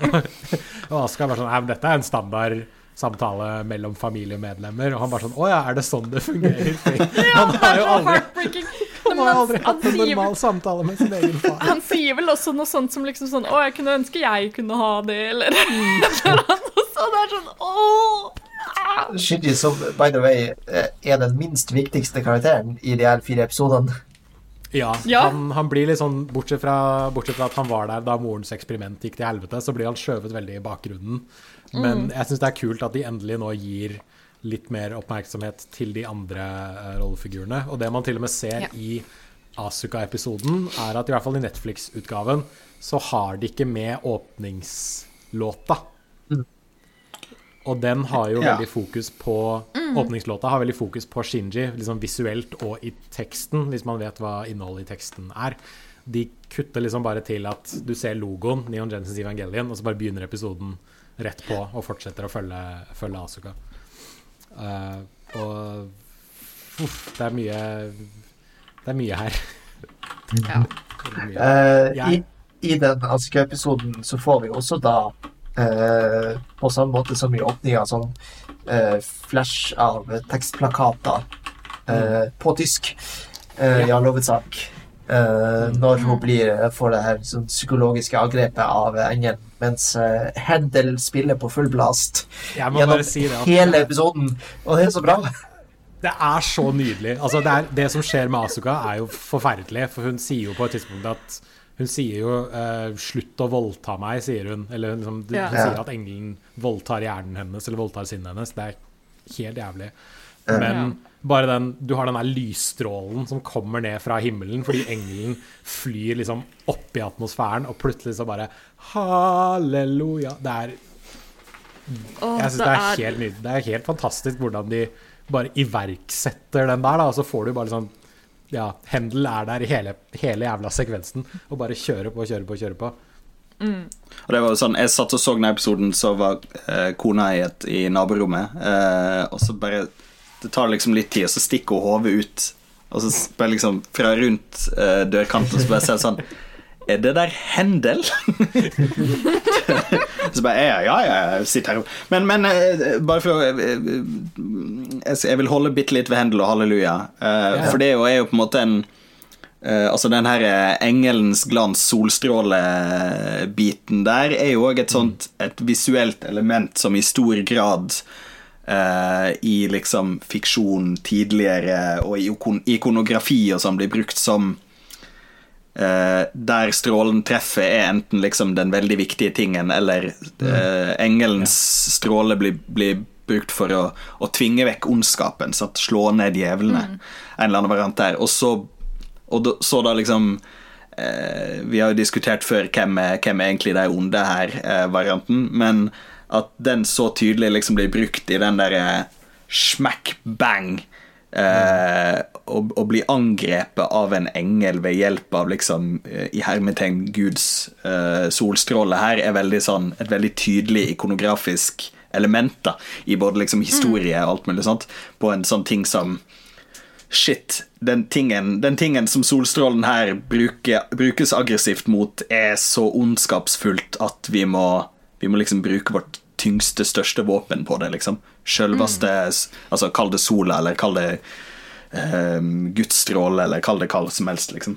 (laughs) og Asuka bare sånn Nei, men dette er en standard samtale mellom familiemedlemmer. Og han bare sånn Å ja, er det sånn det fungerer? ja, (laughs) han har jo aldri, han har aldri hatt en normal samtale med sin egen far. han sier vel også noe sånt som liksom sånn Å, jeg kunne ønske jeg kunne ha det, eller (laughs) noe sånt. Det er sånn Åh! Shinji, som by the way eh, er den minst viktigste karakteren i de her fire episodene. Ja, Ja. Han, han blir litt sånn bortsett fra, bortsett fra at han var der da morens eksperiment gikk til helvete, så blir han skjøvet veldig i bakgrunnen. Men jeg syns det er kult at de endelig nå gir litt mer oppmerksomhet til de andre eh, rollefigurene. Og det man til og med ser Ja. i Asuka-episoden, er at i hvert fall i Netflix-utgaven så har de ikke med åpningslåta. Og den har jo Ja. veldig fokus på Åpningslåta har veldig fokus på Shinji, liksom visuelt og i teksten, hvis man vet hva innholdet i teksten er. De kutter liksom bare til at du ser logoen, Neon Genesis Evangelion, og så bare begynner episoden rett på og fortsetter å følge, følge Asuka. Uh, og uff, det er mye Det er mye her. Ja. (laughs) Mye. Uh, I, I den Asuka-episoden så får vi også da på samme måte som i åpninga, sånn eh, flash av tekstplakater eh, på tysk. Eh. I all hovedsak. Eh, når hun blir, får det her sånn psykologiske angrepet av engelen, mens Handel spiller på full blast gjennom si det hele episoden. Og det er så bra. Det er så nydelig. Altså, det, er, det som skjer med Asuka, er jo forferdelig. For hun sier jo på et tidspunkt at Hun sier jo eh, 'slutt å voldta meg', sier hun. Eller liksom, hun sier at engelen voldtar hjernen hennes, eller voldtar sinnet hennes. Det er helt jævlig. Men bare den Du har den der lysstrålen som kommer ned fra himmelen fordi engelen flyr liksom opp i atmosfæren, og plutselig så bare Halleluja. Det er Åh, jeg synes det er helt nydelig. Det er helt fantastisk hvordan de bare iverksetter den der, da. Og så får du bare sånn Ja, Hendel er der i hele, hele jævla sekvensen og bare kjører på kjører på kjører på. Og det var jo sånn, Jeg satt og så den episoden, så var eh, kona i, et, i naborommet. Eh, og så bare Det tar liksom litt tid, og så stikker hun hodet ut. Og så bare liksom fra rundt eh, dørkanten så bare ser jeg sånn Er det der Hendel? (laughs) så bare Ja, ja, ja, jeg sitter her. Men, men eh, bare for å eh, jeg, vil holde bitte litt ved Hendel og halleluja. Uh. For det er jo, er jo på en måte en uh, Altså den her eh, engelens glans solstråle-biten der er jo òg et sånt et visuelt element som i stor grad Uh, i liksom fiksjon tidligere og i ikon ikonografi og sånn blir brukt som uh, der strålen treffer, er enten liksom den veldig viktige tingen, eller uh, engelens stråle blir, blir brukt for å, å tvinge vekk ondskapen. Sant? Slå ned djevlene. En eller annen variant der. Og så, og da, så da liksom eh, Vi har jo diskutert før hvem er, hvem er egentlig de onde her, eh, varianten, men at den så tydelig liksom blir brukt i den derre smack bang eh, og, og bli angrepet av en engel ved hjelp av liksom eh, i hermetegn Guds eh, solstråle her, er veldig sånn et veldig tydelig ikonografisk element da, i både liksom historie og alt mulig sånt, på en sånn ting som Shit, den tingen, den tingen som solstrålen her bruker, brukes aggressivt mot, er så ondskapsfullt at vi må, vi må liksom bruke vårt tyngste, største våpen på det, liksom. Sjølveste Altså, kall det sola, eller kall det um, Guds stråle, eller kall det hva som helst, liksom.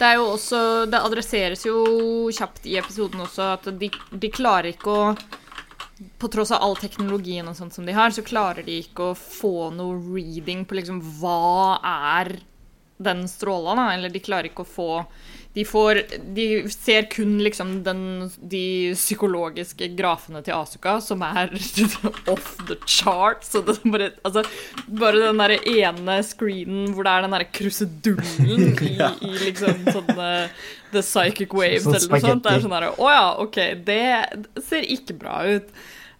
Det er jo også Det adresseres jo kjapt i episoden også at de, de klarer ikke å På tross av all teknologien og sånt som de har, så klarer de ikke å få noe reading på liksom hva er den stråla, da. Eller de klarer ikke å få De får De ser kun liksom den, de psykologiske grafene til Asuka, som er (laughs) off the chart. Så det er bare Altså, bare den derre ene screenen hvor det er den derre krusedullen (laughs) i, i liksom sånne The Psychic Waves Sånn eller noe sånt. Det er sånn herre Å ja, OK, det ser ikke bra ut.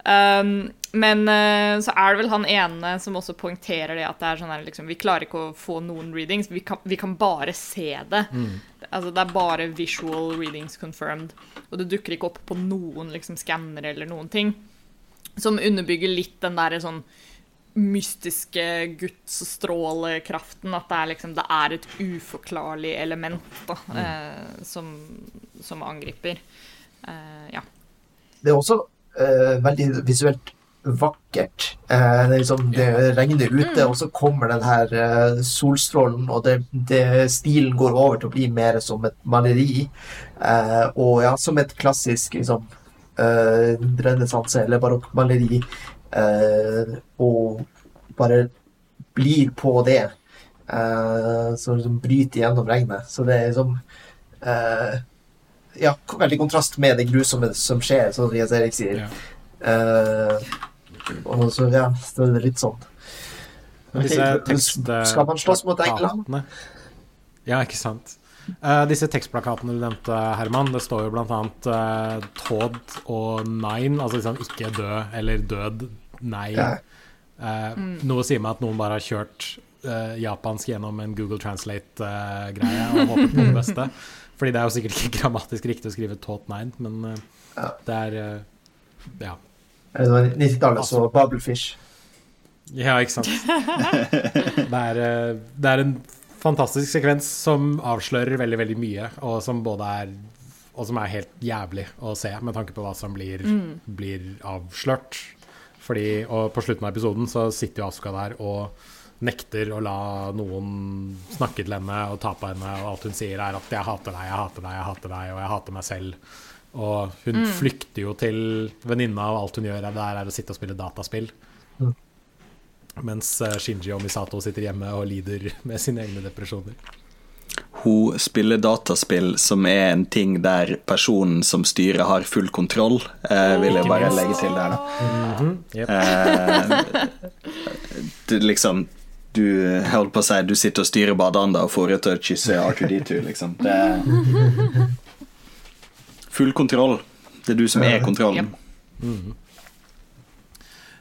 Um, men uh, så er det vel han ene som også poengterer det at det er sånn her, liksom, vi klarer ikke å få noen readings, vi kan, vi kan bare se det. Altså, det er bare visual readings confirmed. Og det dukker ikke opp på noen liksom, skannere eller noen ting. Som underbygger litt den derre sånn mystiske gudsstrålekraften. At det er, liksom, det er et uforklarlig element da, eh, som, som angriper. Eh, ja. Det er også eh, veldig visuelt vakkert. Eh, det, liksom, det regner ute, og så kommer den her eh, solstrålen, og det, det, stilen går over til å bli mer som et maleri. Eh, og ja, som et klassisk liksom, uh, renessanse- eller barokkmaleri. Eh, og bare blir på det. eh, som liksom bryter gjennom regnet. Så det er liksom eh, ja, veldig kontrast med det grusomme som skjer, som Jens Erik sier. Ja. Og så, ja, så er det litt sånn disse Skal man slåss mot engler? Ja, ikke sant. Uh, disse tekstplakatene du nevnte, Herman, det står jo blant annet uh, Todd og Nine, altså liksom ikke død eller død, nei. Ja. mm. Noe sier meg at noen bare har kjørt uh, japansk gjennom en Google Translate-greie og håpet på det beste. (laughs) Fordi det er jo sikkert ikke grammatisk riktig å skrive tot Nine, men eh, Ja. det er eh, Ja. Er det 90-tallet, så Bubblefish. Ja, ikke sant. (laughs) Det er, eh, det er en fantastisk sekvens som avslører veldig, veldig mye, og som både er og som er helt jævlig å se, med tanke på hva som blir, blir avslørt. Fordi, og på slutten av episoden så sitter jo Asuka der og nekter å la noen snakke til henne og ta på henne, og alt hun sier er at 'jeg hater deg, jeg hater deg, jeg hater deg', og 'jeg hater meg selv'. Og hun flykter jo til venninna, og alt hun gjør er der er å sitte og spille dataspill. Mm. Mens eh, Shinji og Misato sitter hjemme og lider med sine egne depresjoner. Hun spiller dataspill, som er en ting der personen som styrer, har full kontroll, eh, vil jeg bare legge til der, da. Jep. Eh, du, liksom Du holdt på å si du sitter og styrer badeanda og får henne til å kysse R2D2, liksom. Det er Full kontroll. Det er du som er kontrollen.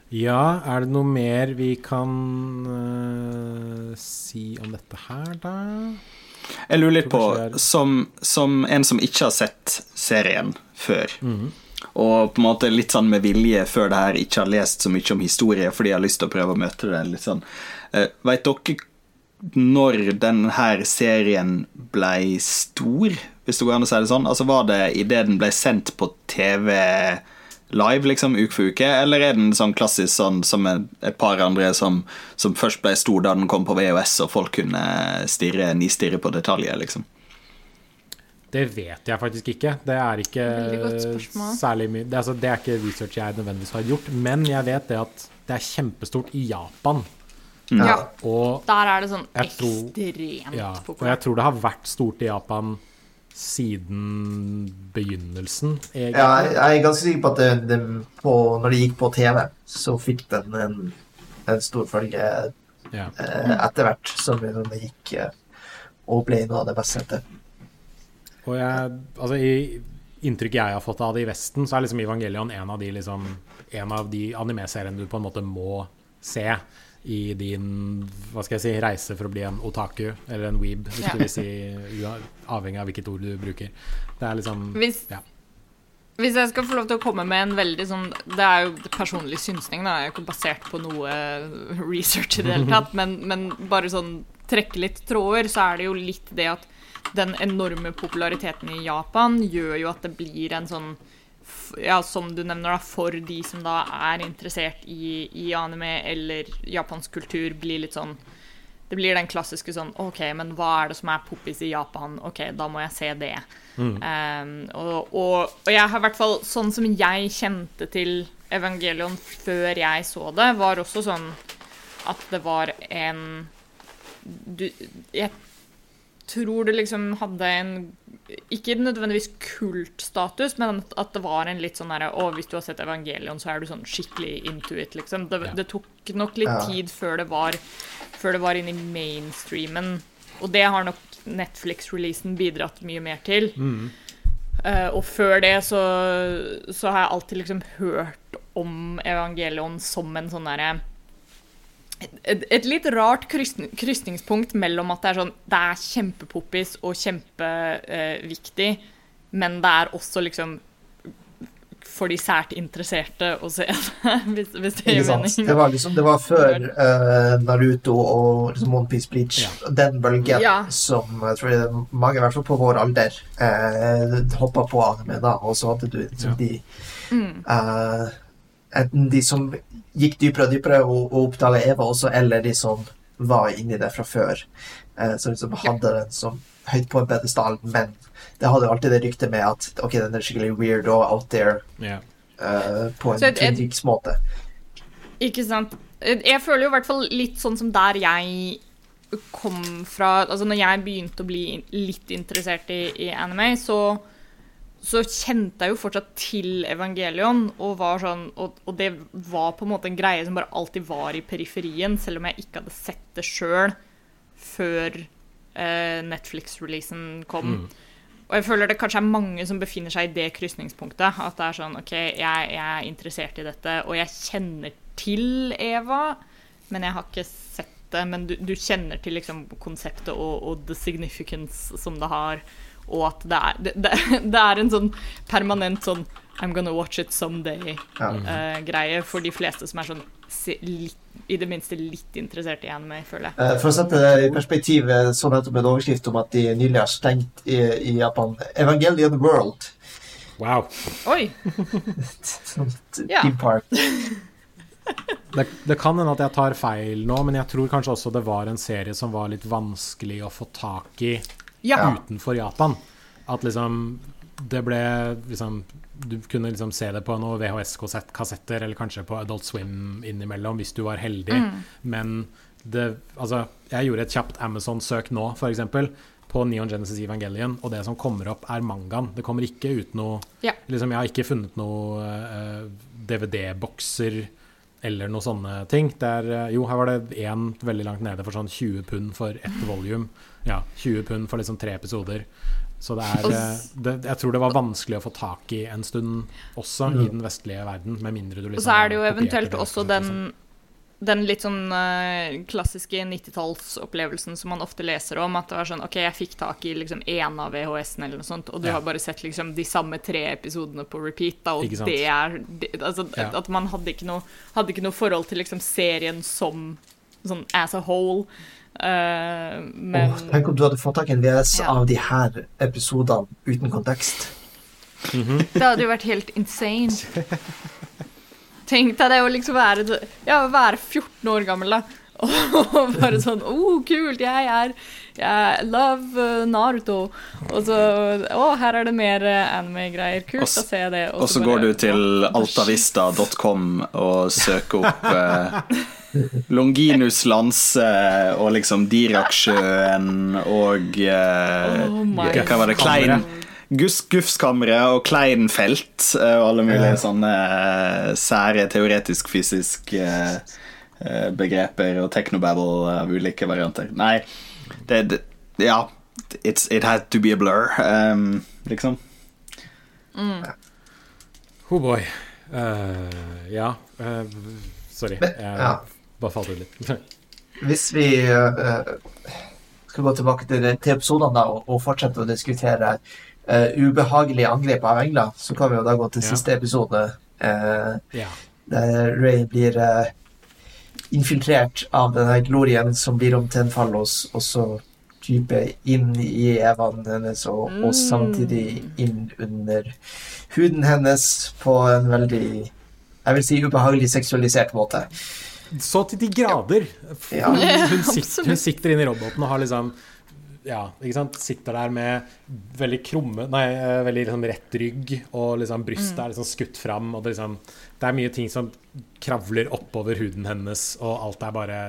Ja, er det noe mer vi kan uh, si om dette her, da? Jeg lurer litt på, som, som en som ikke har sett serien før, og på en måte litt sånn med vilje før det her ikke har lest så mye om historie fordi jeg har lyst til å prøve å møte det litt sånn uh, Veit dere når denne serien blei stor, hvis det går an å si det sånn? Altså Var det idet den ble sendt på TV live, liksom, uke for uke, eller er den sånn klassisk sånn som et par andre som, som først ble stor da den kom på VHS, og folk kunne stirre, nistirre på detaljer, liksom? Det vet jeg faktisk ikke. Det er ikke særlig mye det, altså, det er ikke research jeg nødvendigvis har gjort, men jeg vet det at det er kjempestort i Japan. Ja. Og Der er det sånn ekstremt tror- ekstremt populært. og jeg tror det har vært stort i Japan siden begynnelsen, egentlig. Ja, jeg jeg er ganske sikker på at det, det, på, når det gikk på TV, så fikk den en, en stor følge Ja. eh, etter hvert som det gikk eh, og ble noe av det beste etter. Og jeg, altså i inntrykket jeg har fått av det i Vesten, så er liksom Evangelion en av de, liksom, en av de anime-seriene du på en måte må se i din hva skal jeg si, reise for å bli en otaku, eller en weeb, hvis Ja. du vil si, avhengig av hvilket ord du bruker. Det er liksom Hvis, ja. hvis jeg skal få lov til å komme med en veldig sånn Det er jo personlig synsning, da. Jeg er jo ikke basert på noe research i det hele tatt. Men, men bare sånn trekke litt tråder, så er det jo litt det at den enorme populariteten i Japan gjør jo at det blir en sånn ja, som du nevner, da, for de som da er interessert i, i anime eller japansk kultur, blir litt sånn Det blir den klassiske sånn OK, men hva er det som er poppis i Japan? OK, da må jeg se det. Um, og, og, og jeg har i hvert fall Sånn som jeg kjente til Evangelion før jeg så det, var også sånn at det var en du, Jeg tror det liksom hadde en Ikke nødvendigvis kultstatus, men at det var en litt sånn derre Å, hvis du har sett Evangelion, så er du sånn skikkelig into it, liksom. Det, Ja. det tok nok litt Ja. tid før det var Før det var inn i mainstreamen. Og det har nok Netflix-releasen bidratt mye mer til. Eh, og før det så, så har jeg alltid liksom hørt om Evangelion som en sånn derre et, et litt rart krysning, krysningspunkt mellom at det er sånn Det er kjempepoppis og kjempeviktig, men det er også liksom for de sært interesserte å se det, (laughs) hvis, hvis det gir mening. Det var liksom Det var før uh, Naruto og liksom One Piece Bleach. Den bølgen Ja. som jeg tror jeg, mange, i hvert fall på vår alder, uh, hoppa på anime da, og så hadde du liksom Ja. de Mm. Enten de som gikk dypere og dypere og, og oppdaga Eva også, eller de som var inni det fra før. eh, som liksom hadde den som høyt på en pedestal, men det hadde jo alltid det ryktet med at ok, den er skikkelig weird og out there yeah. eh, på en Peaks-måte. Ikke sant. Jeg føler jo i hvert fall litt sånn som der jeg kom fra Altså når jeg begynte å bli litt interessert i, i anime, så, så kjente jeg jo fortsatt til Evangelion, og, var sånn, og, og det var på en måte en greie som bare alltid var i periferien, selv om jeg ikke hadde sett det sjøl før eh, Netflix-releasen kom. Og jeg føler det kanskje er mange som befinner seg i det krysningspunktet. At det er sånn OK, jeg, jeg er interessert i dette, og jeg kjenner til Eva, men jeg har ikke sett det. Men du, du kjenner til liksom konseptet og, og the significance som det har, og at det er, det, det, (laughs) det er en sånn permanent sånn I'm gonna watch it someday-greie Ja. for de fleste som er sånn litt, i det minste litt interessert i anime, føler jeg. Eh, For å sette det i perspektiv, eh, så nettopp en overskrift om at de nylig har stengt i, i Japan Evangelion World. Wow. Oi! Team park. (laughs) Det, det kan hende at jeg tar feil nå, men jeg tror kanskje også det var en serie som var litt vanskelig å få tak i Ja. utenfor Japan. At liksom det ble liksom Du kunne liksom se det på noen VHS-kassetter, eller kanskje på Adult Swim innimellom, hvis du var heldig. Men det Altså, jeg gjorde et kjapt Amazon-søk nå, f.eks. På Neon Genesis Evangelion, og det som kommer opp, er mangaen. Det kommer ikke ut noe Ja. liksom, Jeg har ikke funnet noe uh, DVD-bokser eller noe sånne ting. Der, er, eh, jo, her var det én veldig langt nede for sånn 20 pund for ett volume. Ja, 20 pund for liksom tre episoder. Så det er eh, det, Jeg tror det var vanskelig å få tak i en stund også i den vestlige verden, med mindre du liksom Og så er det jo eventuelt det også den, den litt sånn uh, klassiske 90-tallsopplevelsen som man ofte leser om. At det var sånn OK, jeg fikk tak i liksom én av VHS-ene eller noe sånt, og du Ja. har bare sett liksom de samme tre episodene på repeat, da, og det er det, Altså Ja. at man hadde ikke noe, hadde ikke noe forhold til liksom serien som sånn as a whole. Eh, men oh, tenk om du hadde fått tak i en VS Ja. av de her episodene uten kontekst. Det hadde jo vært helt insane. Tenk deg det å liksom være, ja, være 14 år gammel, da. (laughs) Og bare sånn Å, oh, kult, jeg er Jeg love uh, Naruto. Og så Å, her er det mer uh, anime-greier. Kult, å se da ser jeg det. Og så går du til altavista.com og søker opp eh, (laughs) Longinus Lanse og liksom Diraksjøen og eh, Oh Hva var det? Klein Gus Gufskammeret og Kleinfelt eh, og alle mulige yeah. sånne eh, sære teoretisk-fysisk eh, eh, begreper og technobabble av ulike varianter. Nei, det, det Ja. It's, it had to be a blur, um, liksom. Oh boy. Uh, ja. Uh, sorry. Men- ja. Bare falt ut litt. (laughs) Hvis vi eh, skal gå tilbake til, til episodene og, og fortsette å diskutere uh, ubehagelige angrep av engler, så kan vi jo da gå til Ja. siste episode, uh, ja. der Ray blir uh, infiltrert av denne glorien som blir om til en fallos, og så type inn i evaen hennes, og, og samtidig inn under huden hennes på en veldig jeg vil si ubehagelig seksualisert måte. Så til de grader. Ja. Hun, hun, sitter, hun sitter inne i roboten og har liksom ja, ikke sant? Sitter der med veldig krumme Nei, eh, veldig liksom rett rygg, og liksom brystet er liksom skutt fram. Og det, liksom, det er mye ting som kravler oppover huden hennes, og alt er bare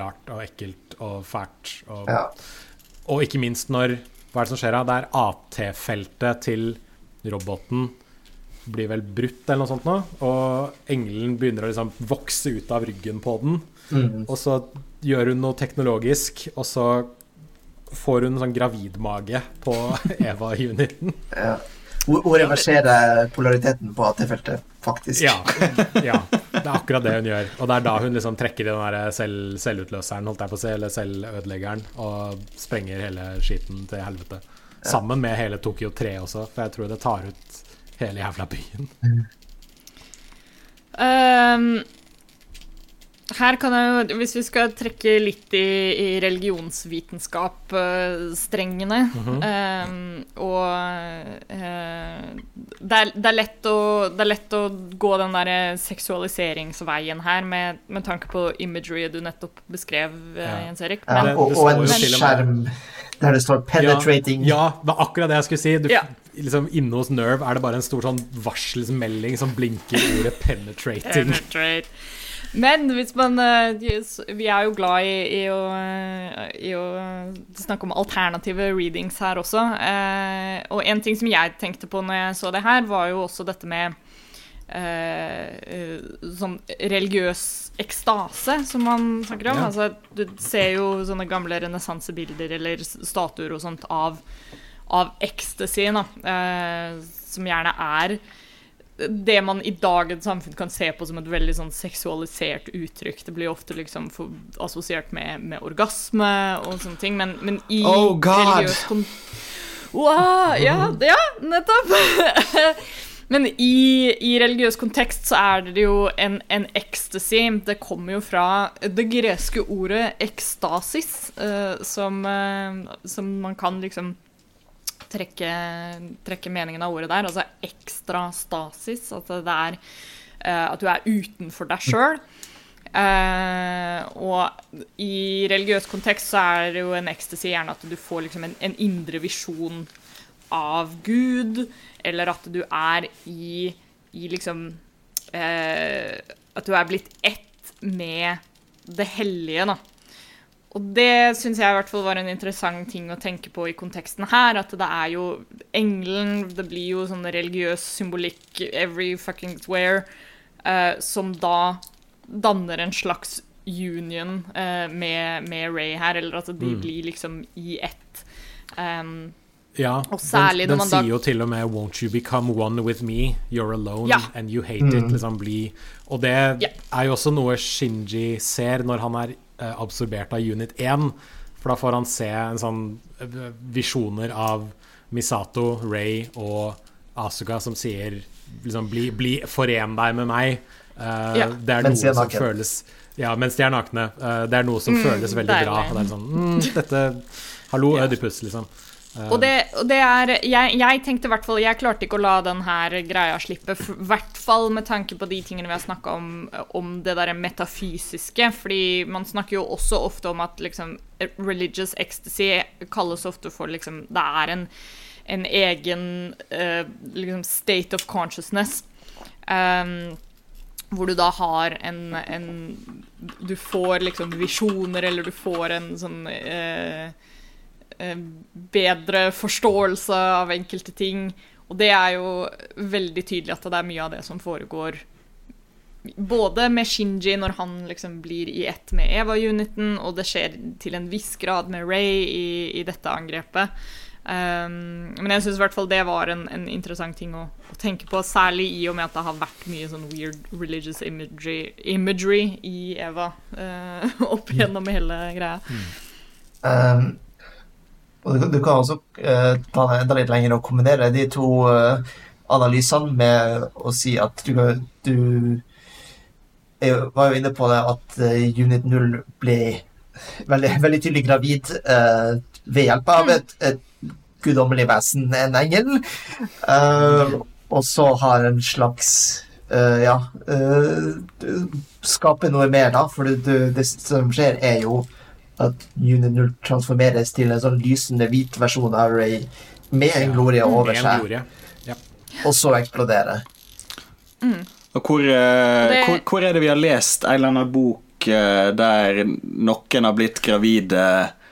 rart og ekkelt og fælt. Og, Ja. og ikke minst når Hva er det som skjer da? Det er AT-feltet til roboten blir vel brutt eller noe sånt nå, og engelen begynner å liksom vokse ut av ryggen på den. Mm. Og så gjør hun noe teknologisk, og så får hun sånn gravidmage på (laughs) Eva-uniten. Ja. Hun hun reverserer polariteten på AT-feltet, faktisk. Ja, ja, det er akkurat det hun gjør. Og det er da hun liksom trekker i den der selv, selvutløseren, holdt jeg på å si, eller selvødeleggeren, og sprenger hele skiten til helvete. Sammen med hele Tokyo 3 også, for jeg tror det tar ut hele jævla byen. Um, her kan jeg jo, hvis vi skal trekke litt i, i religionsvitenskap-strengene Og uh, det, er, det, er lett å, det er lett å gå den der seksualiseringsveien her, med, med tanke på imagery du nettopp beskrev, eh, Ja. Jens Erik. Men, ja, og, og en skjerm der det står 'penetrating'. Ja, ja, det var akkurat det jeg skulle si. Du, Ja. Liksom, inne hos Nerve er det bare en stor sånn varselsmelding som blinker ordet 'penetrating'. Penetrate. Men hvis man eh, Vi er jo glad i, i, å, eh, i å snakke om alternative readings her også. Eh, og en ting som jeg tenkte på når jeg så det her, var jo også dette med eh, eh, sånn religiøs ekstase, som man snakker om. Ja. Altså, du ser jo sånne gamle renessansebilder eller statuer og sånt av, av ecstasy, da, eh, som gjerne er det man i dagens samfunn kan se på som et veldig sånn seksualisert uttrykk. Det blir ofte liksom for, assosiert med, med orgasme og sånne ting, men, men i Oh, God! religiøs kon wow, ja, ja, nettopp! (laughs) men i, i religiøs kontekst så er det jo en, en ecstasy. Det kommer jo fra det greske ordet ekstasis, uh, som, uh, som man kan liksom trekke, trekke meningen av ordet der. Altså ekstra stasis. At det er eh, at du er utenfor deg sjøl. og i religiøs kontekst så er det jo en ecstasy gjerne at du får liksom en, en indre visjon av Gud, eller at du er i, i liksom uh, At du er blitt ett med det hellige, da. Og det syns jeg i hvert fall var en interessant ting å tenke på i konteksten her. At det er jo engelen Det blir jo sånn religiøs symbolikk every fucking where, eh, som da danner en slags union eh, med, med Ray her, eller at de Mm. blir liksom i ett. Um, Ja, Og særlig den, når den man da- sier jo til og med 'Won't you become one with me? You're alone Ja. and you hate it'. Liksom bli Og det Ja. er jo også noe Shinji ser når han er uh, absorbert av Unit 1. For da får han se en sånn eh, visjoner av Misato, Ray og Asuka som sier liksom bli, bli Foren deg med meg. Uh, Ja. Det er Mens noe som naken. føles Ja, mens de er nakne. Eh, det er noe som føles veldig bra. deilig. Og det er sånn mm, Dette Hallo, (laughs) Ja. Ødipus, liksom. Og det, og det er jeg, jeg tenkte i hvert fall Jeg klarte ikke å la den her greia slippe, i hvert fall med tanke på de tingene vi har snakka om, om det derre metafysiske. Fordi man snakker jo også ofte om at liksom religious ecstasy kalles ofte for liksom Det er en, en egen uh, liksom state of consciousness. Um, hvor du da har en, en Du får liksom visjoner, eller du får en sånn eh, bedre forståelse av enkelte ting. Og det er jo veldig tydelig at det er mye av det som foregår både med Shinji når han liksom blir i ett med Eva-uniten, og det skjer til en viss grad med Ray i, i dette angrepet. Um, men jeg syns i hvert fall det var en, en interessant ting å, å, tenke på, særlig i og med at det har vært mye sånn weird religious imagery, imagery i Eva uh, (laughs) opp gjennom hele greia. Um, og du, du, kan også uh, ta det enda litt lenger og kombinere de to uh, analysene med å si at du, du jeg var jo inne på det at Unit 0 ble veldig, veldig tydelig gravid ved hjelp av et, et guddommelig vesen, en engel. Uh, og så har en slags uh, Ja uh, Skape noe mer, da. For det, det, som skjer, er jo at Unit 0 transformeres til en sånn lysende hvit versjon av Ray med en glorie over seg. Glorie. Ja. Og så eksplodere. Mm. Og hvor, det... hvor, hvor, er det vi har lest en eller annen bok der noen har blitt gravide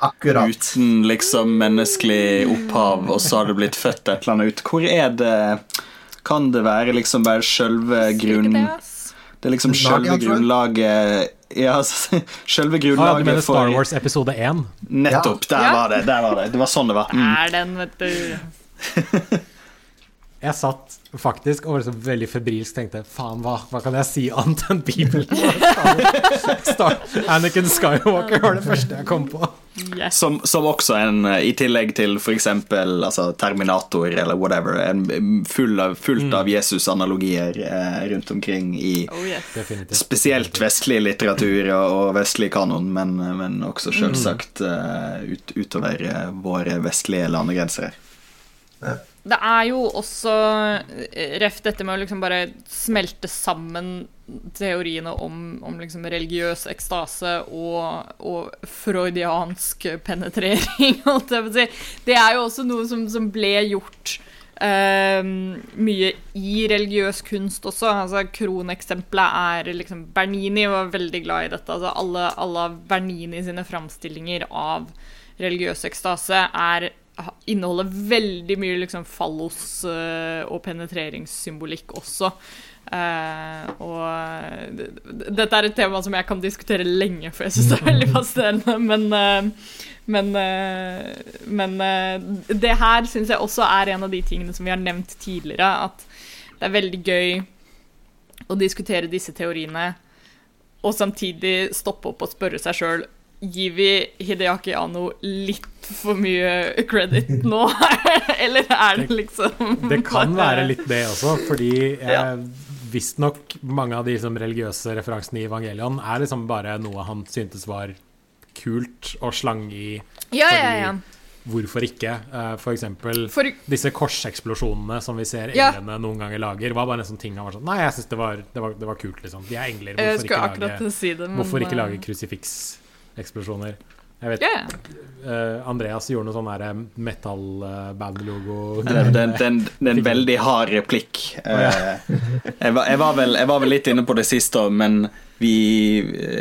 Akkurat. uten liksom menneskelig opphav, og så har det blitt født et eller annet ut. Hvor er det Kan det være liksom bare sjølve grunn... Det er liksom sjølve grunnlaget Ja, (laughs) sjølve grunnlaget ah, du mener Star Wars episode 1? Nettopp. Der var det. Der var det. Det var sånn det var. Mm. Er den, vet du. (laughs) Jeg satt faktisk og var liksom veldig febrilsk tenkte faen, hva, hva, kan jeg si annet enn Bibelen? (laughs) Star, Anakin Skywalker var det første jeg kom på. Yes. Som, som, også en, i tillegg til f.eks. Altså, Terminator eller whatever, en full av, fullt av Jesus-analogier eh, rundt omkring i oh, yes. spesielt vestlig litteratur og, og vestlig kanon, men, men også selvsagt uh, ut, utover uh, våre vestlige landegrenser. Ja. Det er jo også ref dette med å liksom bare smelte sammen teoriene om, om liksom religiøs ekstase og, og, freudiansk penetrering, (laughs) holdt jeg på å si. Det er jo også noe som, som ble gjort eh, mye i religiøs kunst også. Altså, Kroneksempelet er liksom Bernini var veldig glad i dette. Altså, alle, alle Bernini sine framstillinger av religiøs ekstase er inneholder veldig mye liksom fallos- uh, og penetreringssymbolikk også. Uh, og dette er et tema som jeg kan diskutere lenge, for jeg syns det er veldig fascinerende. (laughs) Men, uh, men, men det her syns jeg også er en av de tingene som vi har nevnt tidligere, at det er veldig gøy å diskutere disse teoriene og samtidig stoppe opp og spørre seg sjøl Gir vi Hideaki Anno litt for mye credit nå? (laughs) Eller er det liksom Det kan være litt det også, fordi ja. visstnok mange av de liksom, religiøse referansene i Evangelion er liksom bare noe han syntes var kult å slange i. Ja, ja, ja. Hvorfor ikke? For eksempel for... disse korseksplosjonene som vi ser englene ja. noen ganger lager, var bare en sånn ting han var sånn Nei, jeg syns det, det, det, var kult, liksom. De er engler. Hvorfor, ikke lage, si det, men... hvorfor ikke lage krusifiks? Eksplosjoner. Jeg vet yeah. uh, Andreas gjorde noe sånn metal-band-logo. Det er en veldig hard replikk. Uh, jeg, var, jeg, var vel, jeg, var, vel, litt inne på det siste, men vi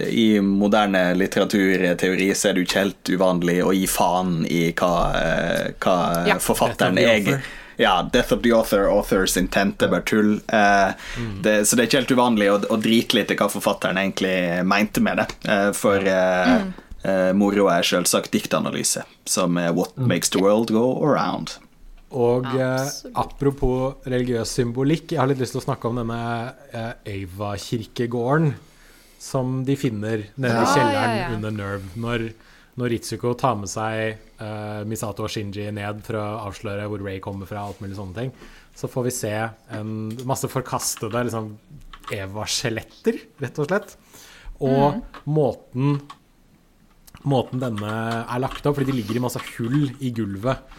i moderne litteraturteori så er det jo ikke helt uvanlig å gi faen i hva, uh, hva ja. forfatteren er. Ja, 'Death of the Author', 'Authors intent', det er bare tull. Mm. Det, så det er ikke helt uvanlig å, å drite litt i hva forfatteren egentlig mente med det. for mm Uh, moro er selvsagt diktanalyse, som er 'What mm. makes the world go around'. Og uh, apropos religiøs symbolikk, jeg har litt lyst til å snakke om denne uh, Øyva-kirkegården som de finner nede ja, i kjelleren ja, ja. under Nerve. Når, når Ritsuko tar med seg uh, Misato og Shinji ned for å avsløre hvor Ray kommer fra, alt mulig sånne ting, så får vi se en masse forkastede liksom, Eva-skjeletter, rett og slett. Og mm. måten måten denne er lagt opp, fordi de ligger i masse hull i gulvet.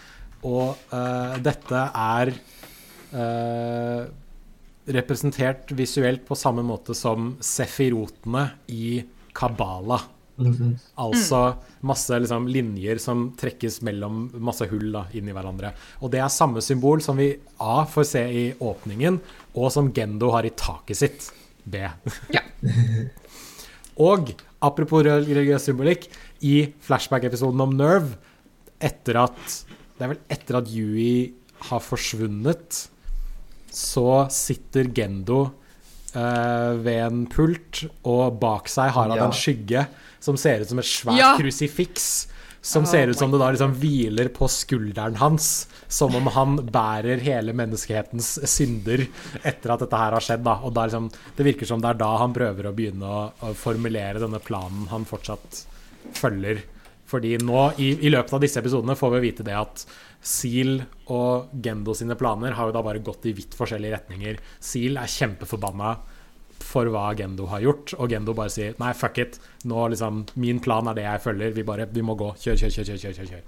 og uh, dette er uh, representert visuelt på samme måte som sefirotene i Kabbalah. Altså masse liksom, linjer som trekkes mellom masse hull da, inn i hverandre. Og det er samme symbol som vi A får se i åpningen, og som Gendo har i taket sitt. B. Ja. (laughs) og apropos religiøs symbolikk, i flashback-episoden om Nerve, etter at Det er vel etter at Yui har forsvunnet, så sitter Gendo ved en pult, og bak seg har han Ja. en skygge som ser ut som et svært Ja. krusifiks. Som Oh ser ut som det da liksom hviler på skulderen hans, som om han bærer hele menneskehetens synder etter at dette her har skjedd. da Og da liksom, Det virker som det er da han prøver å begynne å, å formulere denne planen han fortsatt følger. Fordi nå, i, i løpet av disse episodene, får vi vite det at Seal og Gendo sine planer har jo da bare gått i vidt forskjellige retninger. Seal er kjempeforbanna for hva Gendo har gjort, og Gendo bare sier nei, fuck it. Nå liksom, Min plan er det jeg følger. Vi bare, vi må gå. Kjør, kjør, kjør. kjør, kjør, kjør.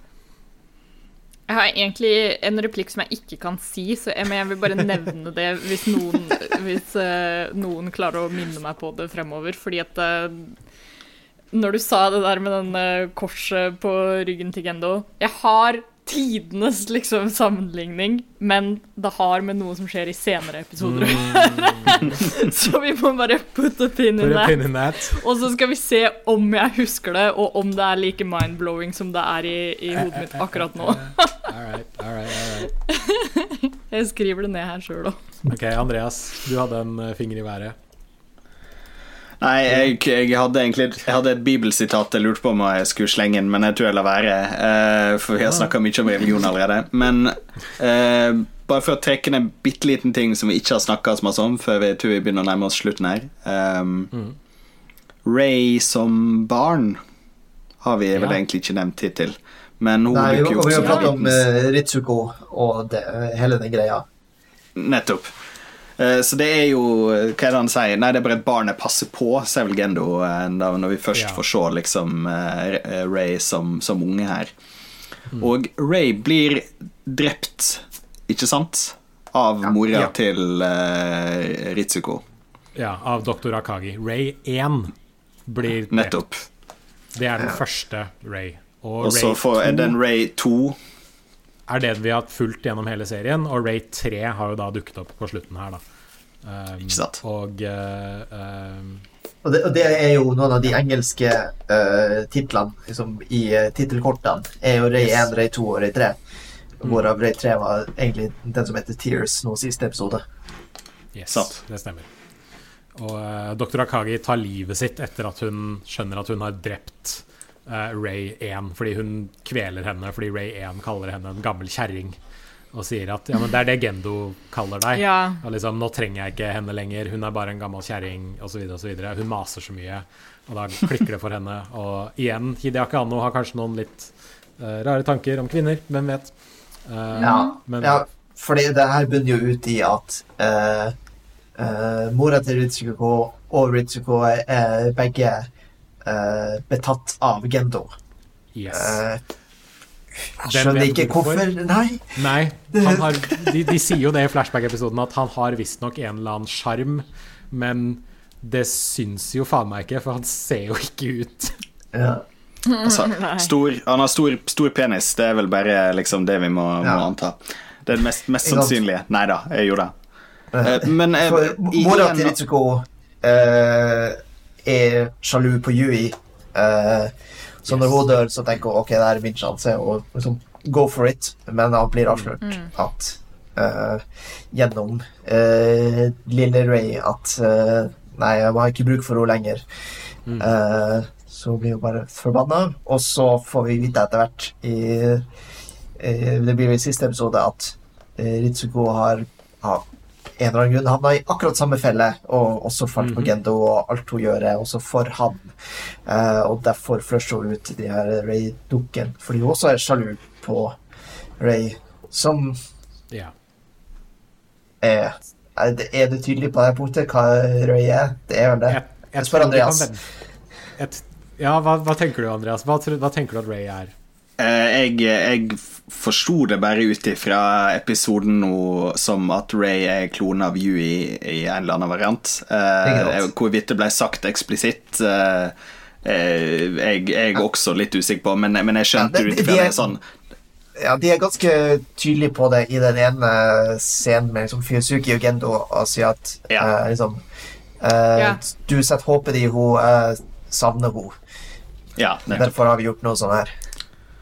Jeg har egentlig en replikk som jeg ikke kan si, så jeg, jeg vil bare nevne det hvis noen, hvis, uh, noen klarer å minne meg på det fremover. Fordi at uh, når du sa det der med den eh, korset på ryggen til Gendo Jeg har tidenes liksom sammenligning, men det har med noe som skjer i senere episoder å gjøre. (laughs) så vi må bare put a pin in that. in that. Og så skal vi se om jeg husker det, og om det er like mind-blowing som det er i, i hodet mitt akkurat nå. (laughs) All right, all right, all right. (laughs) Jeg skriver det ned her sjøl òg. Ok, Andreas, du hadde en eh, finger i været. Nei, jeg, jeg hadde egentlig Jeg hadde et bibelsitat jeg lurte på om jeg skulle slenge inn, men jeg tror jeg lar være. eh, for vi har snakka mye om religion allerede. Men eh, bare for å trekke ned en bitte liten ting som vi ikke har snakka så mye om, før vi tror vi begynner å nærme oss slutten her. Um, Ray som barn har vi vel Ja. egentlig ikke nevnt hittil. Men hun Nei, bruker jo også vi har pratet om uh, Ritsuko og det, hele den greia. Nettopp. Eh, Så det er jo Hva er det han sier? Nei, det er bare et barnet passer på, sier vel Gendo, eh, når vi først Ja. får se liksom eh, Ray som, som unge her. Og Ray blir drept, ikke sant? Av Ja. mora Ja. til uh, Ritsuko. Ja, av doktor Akagi. Ray 1 blir drept. Nettopp. Det er den første Ray. Og Og så 2 den Ray 2 er det vi har fulgt gjennom hele serien, og Ray 3 har jo da dukket opp på slutten her, da. Um, Ikke sant. Og uh, um, Og det, og det er jo noen av de engelske uh, titlene liksom, i uh, tittelkortene. Er jo Ray 1, Ray 2 og Ray 3. Hvorav Ray 3 var egentlig den som heter Tears nå siste episode. Yes, Sant. det stemmer. Og uh, Dr. Akagi tar livet sitt etter at hun skjønner at hun har drept eh, Ray 1, fordi hun kveler henne fordi Ray 1 kaller henne en gammel kjerring. Og sier at ja, men det er det Gendo kaller deg. Ja. Og liksom, nå trenger jeg ikke henne lenger, hun er bare en gammel kjerring, osv. Hun maser så mye, og da klikker det for henne. Og igjen, Hideaki Anno har kanskje noen litt uh, rare tanker om kvinner, hvem vet. Uh, Ja, men ja fordi det her bunner jo ut i at uh, mora til Ritsuko og Ritsuko er, er begge eh, betatt av Gendo. yes. Eh, skjønner ikke hvorfor? hvorfor. Nei. Nei, (laughs) han har, de, de sier jo det i flashback-episoden at han har visstnok en eller annen sjarm, men det syns jo faen meg ikke, for han ser jo ikke ut. Ja. altså, (laughs) stor, Han har stor, stor penis, det er vel bare liksom det vi må, må anta. Det er det mest, mest sannsynlige. Nei da, jeg gjorde det. Eh, Men eh, For i- mora igjen- til Ritsuko eh, er sjalu på Yui. Uh, så når hun dør, så tenker hun ok, det er min sjanse, og liksom go for it. Men han blir avslørt at uh, gjennom uh, lille Ray at Nei, jeg har ikke bruk for henne lenger. Eh, så blir hun bare forbanna, og så får vi vite etter hvert i Det blir vel i siste episode at Ritsuko har, har en eller annen grunn havna i akkurat samme felle, og også falt på Mhm. Gendo, og alt hun gjør, er også for han. Uh, og derfor flusher hun ut de her Ray-dukken, fordi hun også er sjalu på Ray, som Ja. er Er det, er det tydelig på det punktet hva Ray er? Det er vel det. Jeg, Jeg spør kan Andreas. Et, ja, hva, hva tenker du, Andreas? Hva, hva tenker du at Ray er? Eh, jeg jeg forsto det bare ut ifra episoden nå som at Ray er klone av Yui i en eller annen variant. Eh, Ikke. Hvorvidt det ble sagt eksplisitt eh, eh, jeg, jeg er også litt usikker på, men, men jeg skjønte Ja, det- ut ifra de er- det sånn Ja, de er ganske tydelige på det i den ene scenen med liksom, Fyosuki og Gendo og sier at Ja. eh, liksom, eh, Ja. Du setter håpet i henne, savner henne. Ja. Derfor har vi gjort noe sånn her.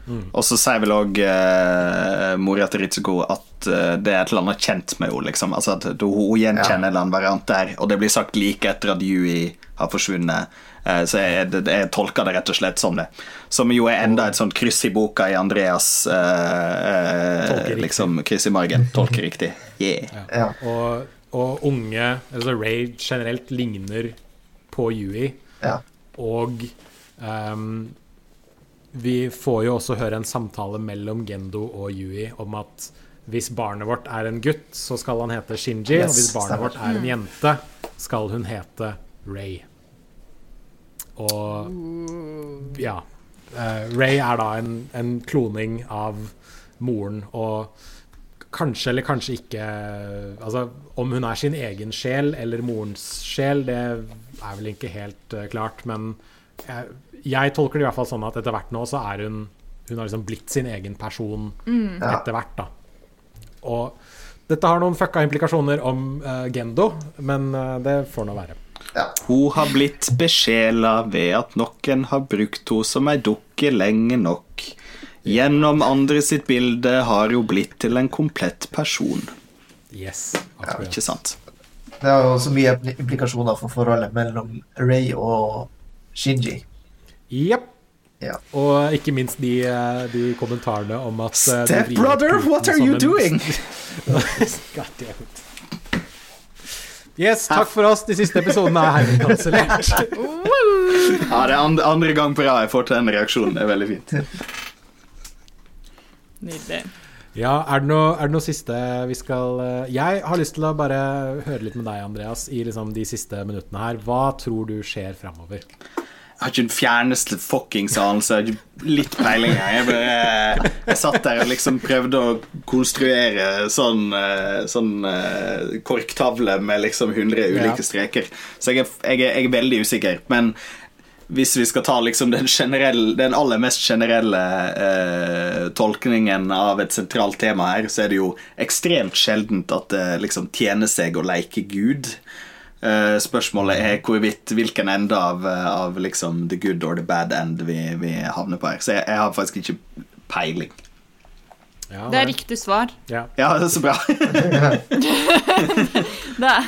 Og så sier vel òg eh, mora til Ritsuko at eh, det er et eller annet kjent med henne. Liksom. Altså at hun, gjenkjenner Ja. en eller annen variant der, og det blir sagt like etter at Yui har forsvunnet. Eh, så jeg, jeg, jeg tolker det rett og slett som det. Som jo er enda et sånt kryss i boka i Andreas eh, eh, liksom kryss i margen. Tolker riktig. Yeah. Ja. Og, og unge Altså Ray generelt ligner på Yui, Ja. og ehm, vi får jo også høre en samtale mellom Gendo og Yui om at hvis barnet vårt er en gutt, så skal han hete Shinji, og hvis barnet stemmer. vårt er en jente, skal hun hete Ray. Og ja. eh, Ray er da en, en kloning av moren, og kanskje eller kanskje ikke Altså, om hun er sin egen sjel eller morens sjel, det er vel ikke helt eh, klart, men jeg, jeg tolker det i hvert fall sånn at etter hvert nå så er hun Hun har liksom blitt sin egen person mm. etter hvert, da. Og dette har noen fucka implikasjoner om uh, Gendo, men uh, det får nå være. Ja. Hun har blitt besjela ved at noen har brukt henne som ei dukke lenge nok. Gjennom andre sitt bilde har hun blitt til en komplett person. Yes. Ja, ikke sant? Det har jo også mye implikasjoner for forholdet mellom Ray og Shinji. Jepp. Ja. Og ikke minst de, eh, de kommentarene om at eh, Stepbrother, what are you doing? (laughs) God damn it. Yes, takk for oss. De siste episodene er herved kansellert. (laughs) Ja, det er and- andre gang på rad jeg får til den reaksjonen. Det er veldig fint. Nydelig. Ja, er det, noe, er det noe siste vi skal eh, Jeg har lyst til å bare høre litt med deg, Andreas, i liksom de siste minuttene her. Hva tror du skjer framover? Jeg har ikke den fjerneste fuckings anelse. Litt peiling. Jeg, bare- jeg satt der og liksom prøvde å konstruere sånn, eh, sånn eh, korktavle med liksom 100 ulike streker. Så jeg er, jeg, er, jeg er veldig usikker. Men hvis vi skal ta liksom den, generelle, den aller mest generelle eh, tolkningen av et sentralt tema her, så er det jo ekstremt sjeldent at det liksom tjener seg å leke Gud. Eh, spørsmålet er hvorvidt hvilken ende av, eh, av liksom the good or the bad end vi, vi havner på her. Så jeg, jeg har faktisk ikke peiling. Ja, Det er riktig svar. Ja. Ja, det er så bra. (laughs) Det er,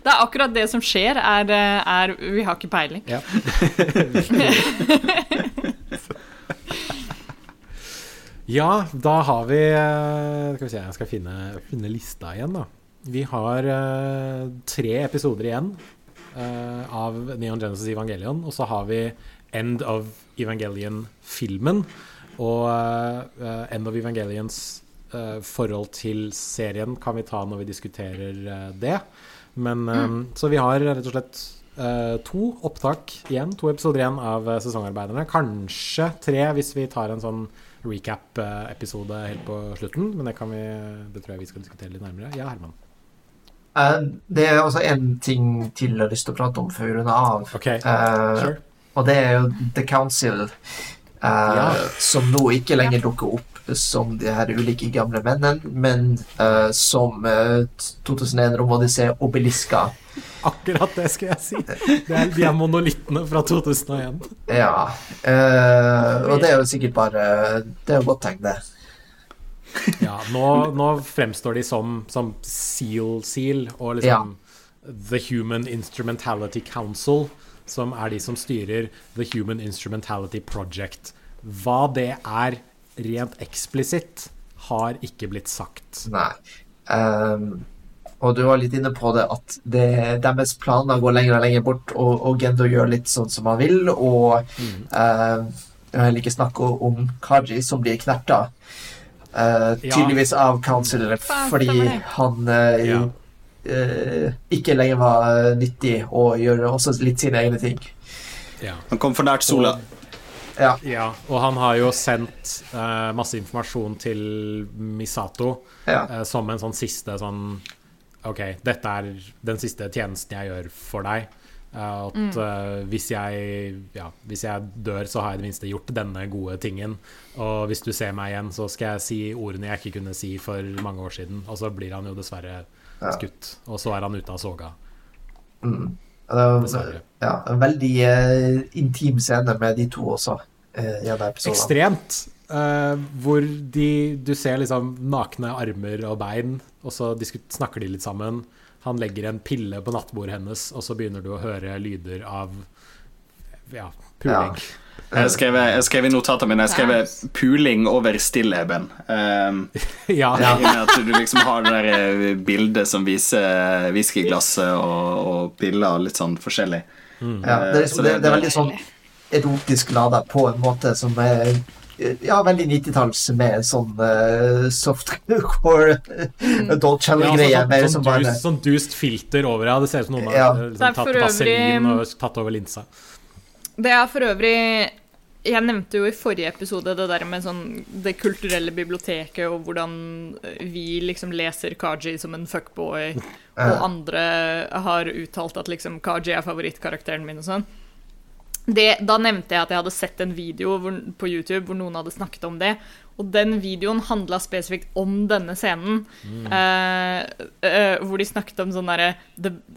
det er akkurat det som skjer, er, er Vi har ikke peiling. Ja. (laughs) ja, da har vi eh, Skal vi se, jeg skal finne, finne lista igjen, da. Vi har uh, tre episoder igjen uh, av Neon Genesis Evangelion. Og så har vi End of Evangelion-filmen. Og uh, End of Evangelions forhold til serien kan vi ta når vi diskuterer det. Men mm. Så vi har rett og slett to opptak igjen, to episoder igjen av Sesongarbeiderne. Kanskje tre hvis vi tar en sånn recap-episode helt på slutten. Men det, kan vi, det tror jeg vi skal diskutere litt nærmere. Ja, Herman. Eh, det er også en ting til jeg har lyst til å prate om før vi runder av. Okay. Eh, Sure. Og det er jo The Council, eh, Ja. som nå ikke lenger dukker opp som de her ulike gamle mennene, men uh, som uh, 2001 Romodyssé Obeliska. Akkurat det skal jeg si. Det er, de er monolittene fra 2001. Ja. Uh, og det er jo sikkert bare Det er jo godt tegn, det. (laughs) Ja, nå, nå fremstår de som, som Seal-Seal og liksom The Human Instrumentality Council, som er de som styrer The Human Instrumentality Project. Hva det er rent eksplisitt, har ikke blitt sagt. Nei. Um, og du var litt inne på det at det, deres planer går lenger og lenger bort, og, og Gendo gjør litt sånn som han vil, og Mm. uh, jeg vil ikke snakke om Kaji som blir knerta. Ja. tydeligvis av Council fordi han eh, Ja. uh, ikke lenger var eh, nyttig og gjør også litt sine egne ting. Ja. Han kom for nært sola. Ja. Ja, og han har jo sendt eh, masse informasjon til Misato Ja. eh, som en sånn siste sånn OK, dette er den siste tjenesten jeg gjør for deg. Eh, mm. uh, hvis jeg Ja, hvis jeg dør, så har jeg i det minste gjort denne gode tingen. Og hvis du ser meg igjen, så skal jeg si ordene jeg ikke kunne si for mange år siden. Og så blir han jo dessverre Ja. skutt. Og så er han ute av soga. Mm. Det er, ja, en veldig uh, intim scene med de to også. Uh. Ekstremt. eh, hvor de, du ser liksom nakne armer og bein, og så snakker de litt sammen. Han legger en pille på nattbordet hennes, og så begynner du å høre lyder av ja, puling. Jeg skrev, jeg skrev i notatene mine Jeg skrev 'puling over stilleben'. Um, (laughs) Ja. I at du liksom har det der eh, bildet som viser whiskyglasset og, og piller og litt sånn forskjellig. Ja, det, er, Så liksom, det, det er veldig sånn erotisk lada på en måte som er ja, veldig 90-talls med sånn uh, softcore adult Ja, channel-greie. altså, med sånn, sånn, dust, sånn dust filter over, ja. Det ser ut som noen har Ja. eh, liksom, tatt vaselin og tatt over linsa. Det er for øvrig Jeg nevnte jo i forrige episode det der med sånn det kulturelle biblioteket og hvordan vi liksom leser Kaji som en fuckboy, og andre har uttalt at liksom Kaji er favorittkarakteren min og sånn. Det, da nevnte jeg at jeg hadde sett en video hvor, på YouTube hvor noen hadde snakket om det. Og den videoen handla spesifikt om denne scenen. Mm. Uh, uh, hvor de snakket om sånn derre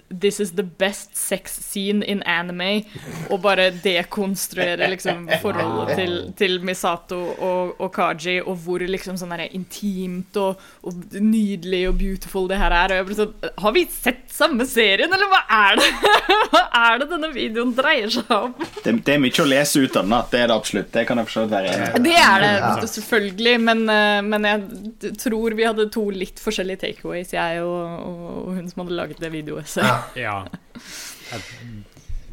This is the best sex scene in anime. Og bare dekonstruere liksom forholdet til, til Misato og, og Kaji, og hvor liksom sånn derre intimt og, og nydelig og beautiful det her er. Og jeg ble sånn Har vi sett samme serien, eller hva er det? (laughs) hva er det denne videoen dreier seg om? Det, det er mye å lese ut av den, det er det absolutt. Det kan jeg for være enig i. Det er det, Ja. Selvfølgelig, men, eh, men jeg tror vi hadde to litt forskjellige takeaways, jeg og, og, hun som hadde laget det videoet. Ja. Ja.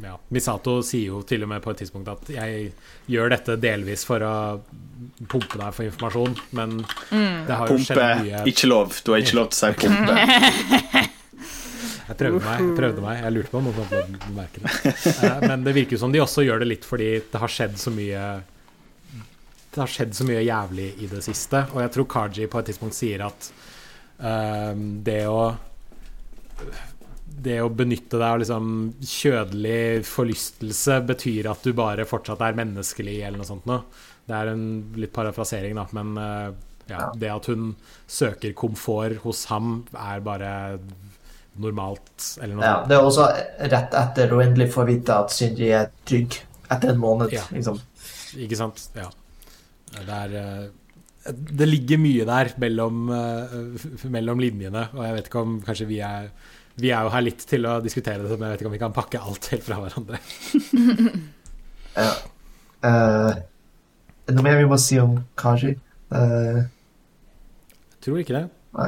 Ja. Misato sier jo til og med på et tidspunkt at jeg gjør dette delvis for å pumpe deg for informasjon, men det har jo Pumpe, skjedd mye ikke lov. Du har ikke lov til å si pumpe. (laughs) Jeg prøvde meg. Jeg, prøvde meg. jeg lurte på om noen kom til det. (laughs) Eh, Men det virker som de også gjør det litt fordi det har skjedd så mye Det har skjedd så mye jævlig i det siste, og jeg tror Kaji på et tidspunkt sier at eh, det å det å benytte deg av liksom kjødelig forlystelse betyr at du bare fortsatt er menneskelig, eller noe sånt noe. Det er en litt parafrasering, da, men eh, ja, det at hun søker komfort hos ham, er bare normalt, eller noe Ja, sånt. det er også rett etter å endelig få vite at Shinji er trygg etter en måned. Ja. Liksom. Ikke sant? Ja. Det er eh, Det ligger mye der mellom, eh, mellom linjene, og jeg vet ikke om kanskje vi er vi er jo her litt til å diskutere det, men jeg vet ikke om vi kan pakke alt helt fra hverandre. (laughs) Ja. Eh, er noe mer vi må si om Kaji? Jeg Tror ikke det. Nei.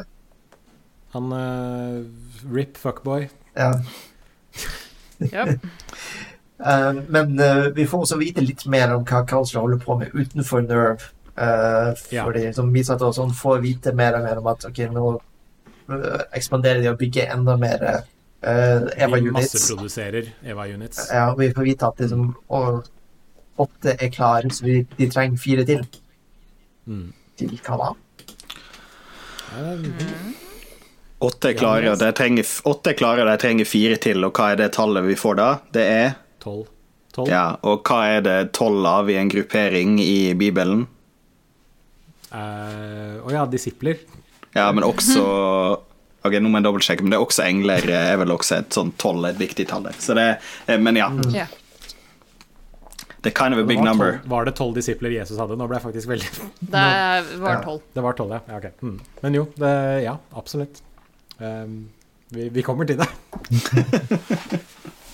Han uh, Rip fuckboy. ja. Ja. (laughs) Eh, men eh, vi får også vite litt mer om hva Counselor holder på med utenfor Nerve. Uh, Ja. fordi som Misato og sånn får vite mer og mer om at ok, nå eh, ekspanderer de og bygger enda mer uh, Eva De Units. masseproduserer Eva Units. Ja, vi får vite at liksom, åtte er klare, så vi, de trenger fire til. Mm. Til hva da? Mm. Åtte er klare, og de trenger, er trenger fire til. Og hva er det tallet vi får da? Det er Tolv. Tolv? Ja, og hva er det tolv av i en gruppering i Bibelen? Uh, Å ja, disipler. Ja, men også (laughs) Ok, nå må jeg dobbeltsjekke, men det er også engler er vel også et sånn tolv, et viktig tall. der. Så det, eh, men ja, Ja. det er kind of a big var number. Var det tolv disipler Jesus hadde? Nå ble jeg faktisk veldig (laughs) Det var Ja. tolv. Det var tolv, ja. ja, ok. mm. Men jo, det, ja, absolutt. Um, vi, vi kommer til det. (laughs)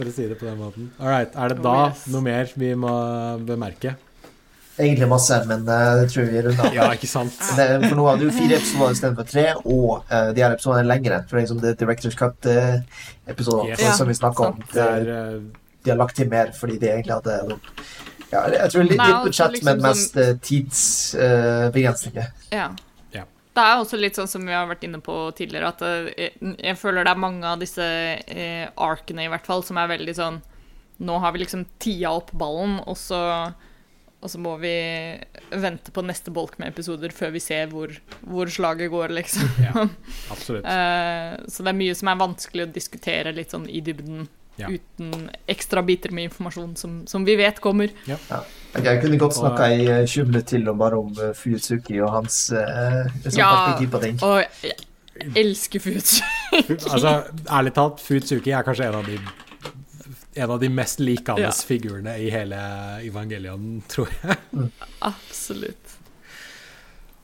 For å si det på den måten. All right. Er det Oh, da yes. noe mer vi må bemerke? Egentlig masse, men eh, det tror jeg vi runder av. Ja, ikke sant? Det, for nå hadde du fire episoder istedenfor tre, og uh, de her episodene er lengre. For det er liksom The Directors Cut-episodene Yes. Som vi snakka om. Det er uh, de har lagt til mer fordi de egentlig hadde ja, Jeg tror litt, litt budsjett, liksom men mest uh, tidsbegrensninger. Ja. Det er også litt sånn som vi har vært inne på tidligere, at eh, jeg, jeg føler det er mange av disse eh, arkene, i hvert fall, som er veldig sånn nå har vi liksom tia opp ballen, og så, og så må vi vente på neste bolk med episoder før vi ser hvor, hvor slaget går, liksom. Ja, (laughs) absolutt. Eh, så det er mye som er vanskelig å diskutere litt sånn i dybden. Ja. Uten ekstra biter med informasjon som, som vi vet kommer. Ok, Jeg kunne godt snakka i eh, 20 minutter til om bare om uh, Fuyutsuki og hans Ja. perspektiv på ting. Og jeg elsker Futsu. (laughs) Altså, ærlig talt, Futsuki er kanskje en av de en av de mest likende Ja. figurene i hele Evangelion, tror jeg. Absolutt.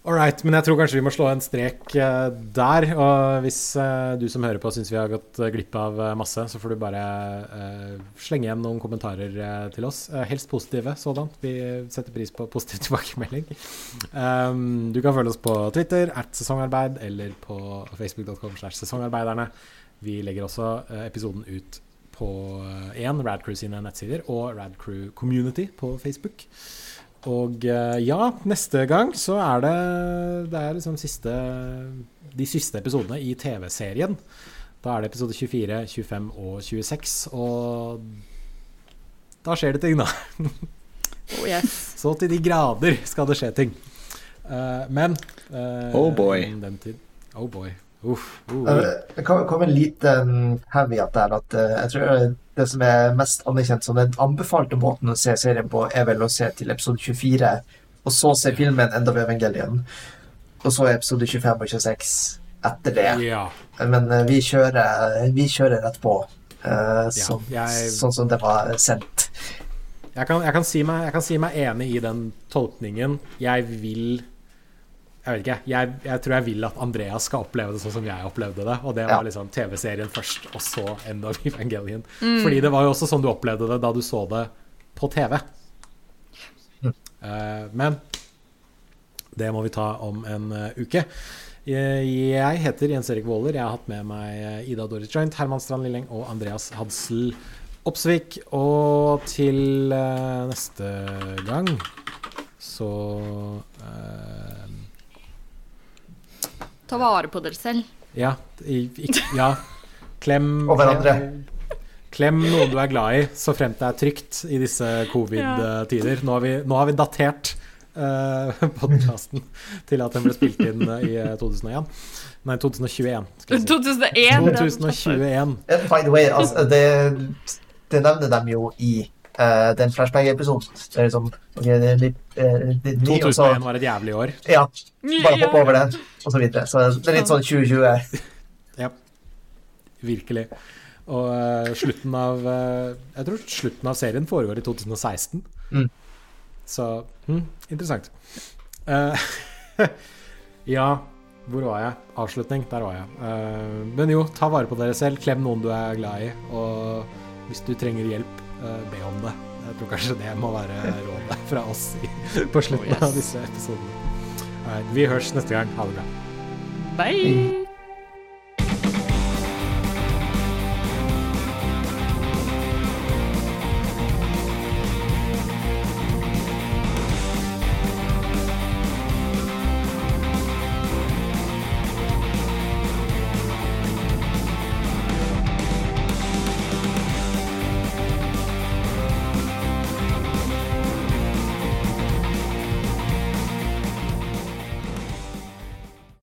All right, men jeg tror kanskje vi må slå en strek eh, der. Og hvis eh, du som hører på syns vi har gått eh, glipp av masse, så får du bare slenge igjen noen kommentarer til oss. Helst positive sådan. Vi setter pris på positiv (laughs) tilbakemelding. Um, du kan følge oss på Twitter, at sesongarbeid, eller på facebook.com slash sesongarbeiderne. Vi legger også episoden ut på én Radcrew sine nettsider og Radcrew Community på Facebook. Og eh, ja, neste gang så er det Det er liksom siste de siste episodene i TV-serien. Da er det episode 24, 25 og 26. Og da skjer det ting, da. Oh, yes. (laughs) Så til de grader skal det skje ting. Eh, men eh, Oh boy. Den tid, oh boy. Uff. Uh, Eh, Det komme en liten caveat der at eh, jeg tror det som er mest anerkjent som den anbefalte måten å se serien på, er vel å se til episode 24, og så se filmen enda ved Evangelion, og så episode 25 og 26 etter det. ja. Men eh, vi kjører, vi kjører rett på, eh, sånn, jeg- sånn som det var sendt. Jeg kan, jeg, kan si meg, jeg kan si meg enig i den tolkningen. Jeg vil Jeg vet ikke. Jeg, jeg tror jeg vil at Andreas skal oppleve det sånn som jeg opplevde det. Og det Ja. var liksom TV-serien først, og så End of Evangelion. Fordi det var jo også sånn du opplevde det da du så det på TV. Eh, men det må vi ta om en uh, uke. Jeg jeg heter Jens Erik Våler. Jeg har hatt med meg eh, Ida Doris Joint, Herman Strand Lilleng og Andreas Hadsel Opsvik. Og til eh, neste gang så eh, Ta vare på dere selv. Ja. Ikke, ja. Klem (laughs) Og hverandre. Klem, klem noen du er glad i, så fremt det er trygt i disse covid-tider. Nå, har vi- nå har vi datert (laughs) uh, podkasten til at den ble spilt inn eh, i eh, 2001. Nei, 2021. Skal jeg si. 2001. 2021. Eh, By the way, altså, det, det nevner de jo i eh, den flashback-episoden. Det er liksom okay, det det, det, eh, litt ny, og så 2001 var et jævlig år. Ja, bare hopp over det, og så videre. Så det er litt sånn 2020. (laughs) Ja, virkelig. Og uh, slutten av uh, Jeg tror slutten av serien foregår i 2016. Mm. Så hm, interessant. Eh, (laughs) ja, hvor var jeg? Avslutning. Der var jeg. Eh, men jo, ta vare på dere selv. Klem noen du er glad i. Og hvis du trenger hjelp, be om det. Jeg tror kanskje det må være rådet (laughs) fra oss i, på slutten Oh, yes. av disse episodene. Right, vi høres neste gang. Ha det bra. Bye.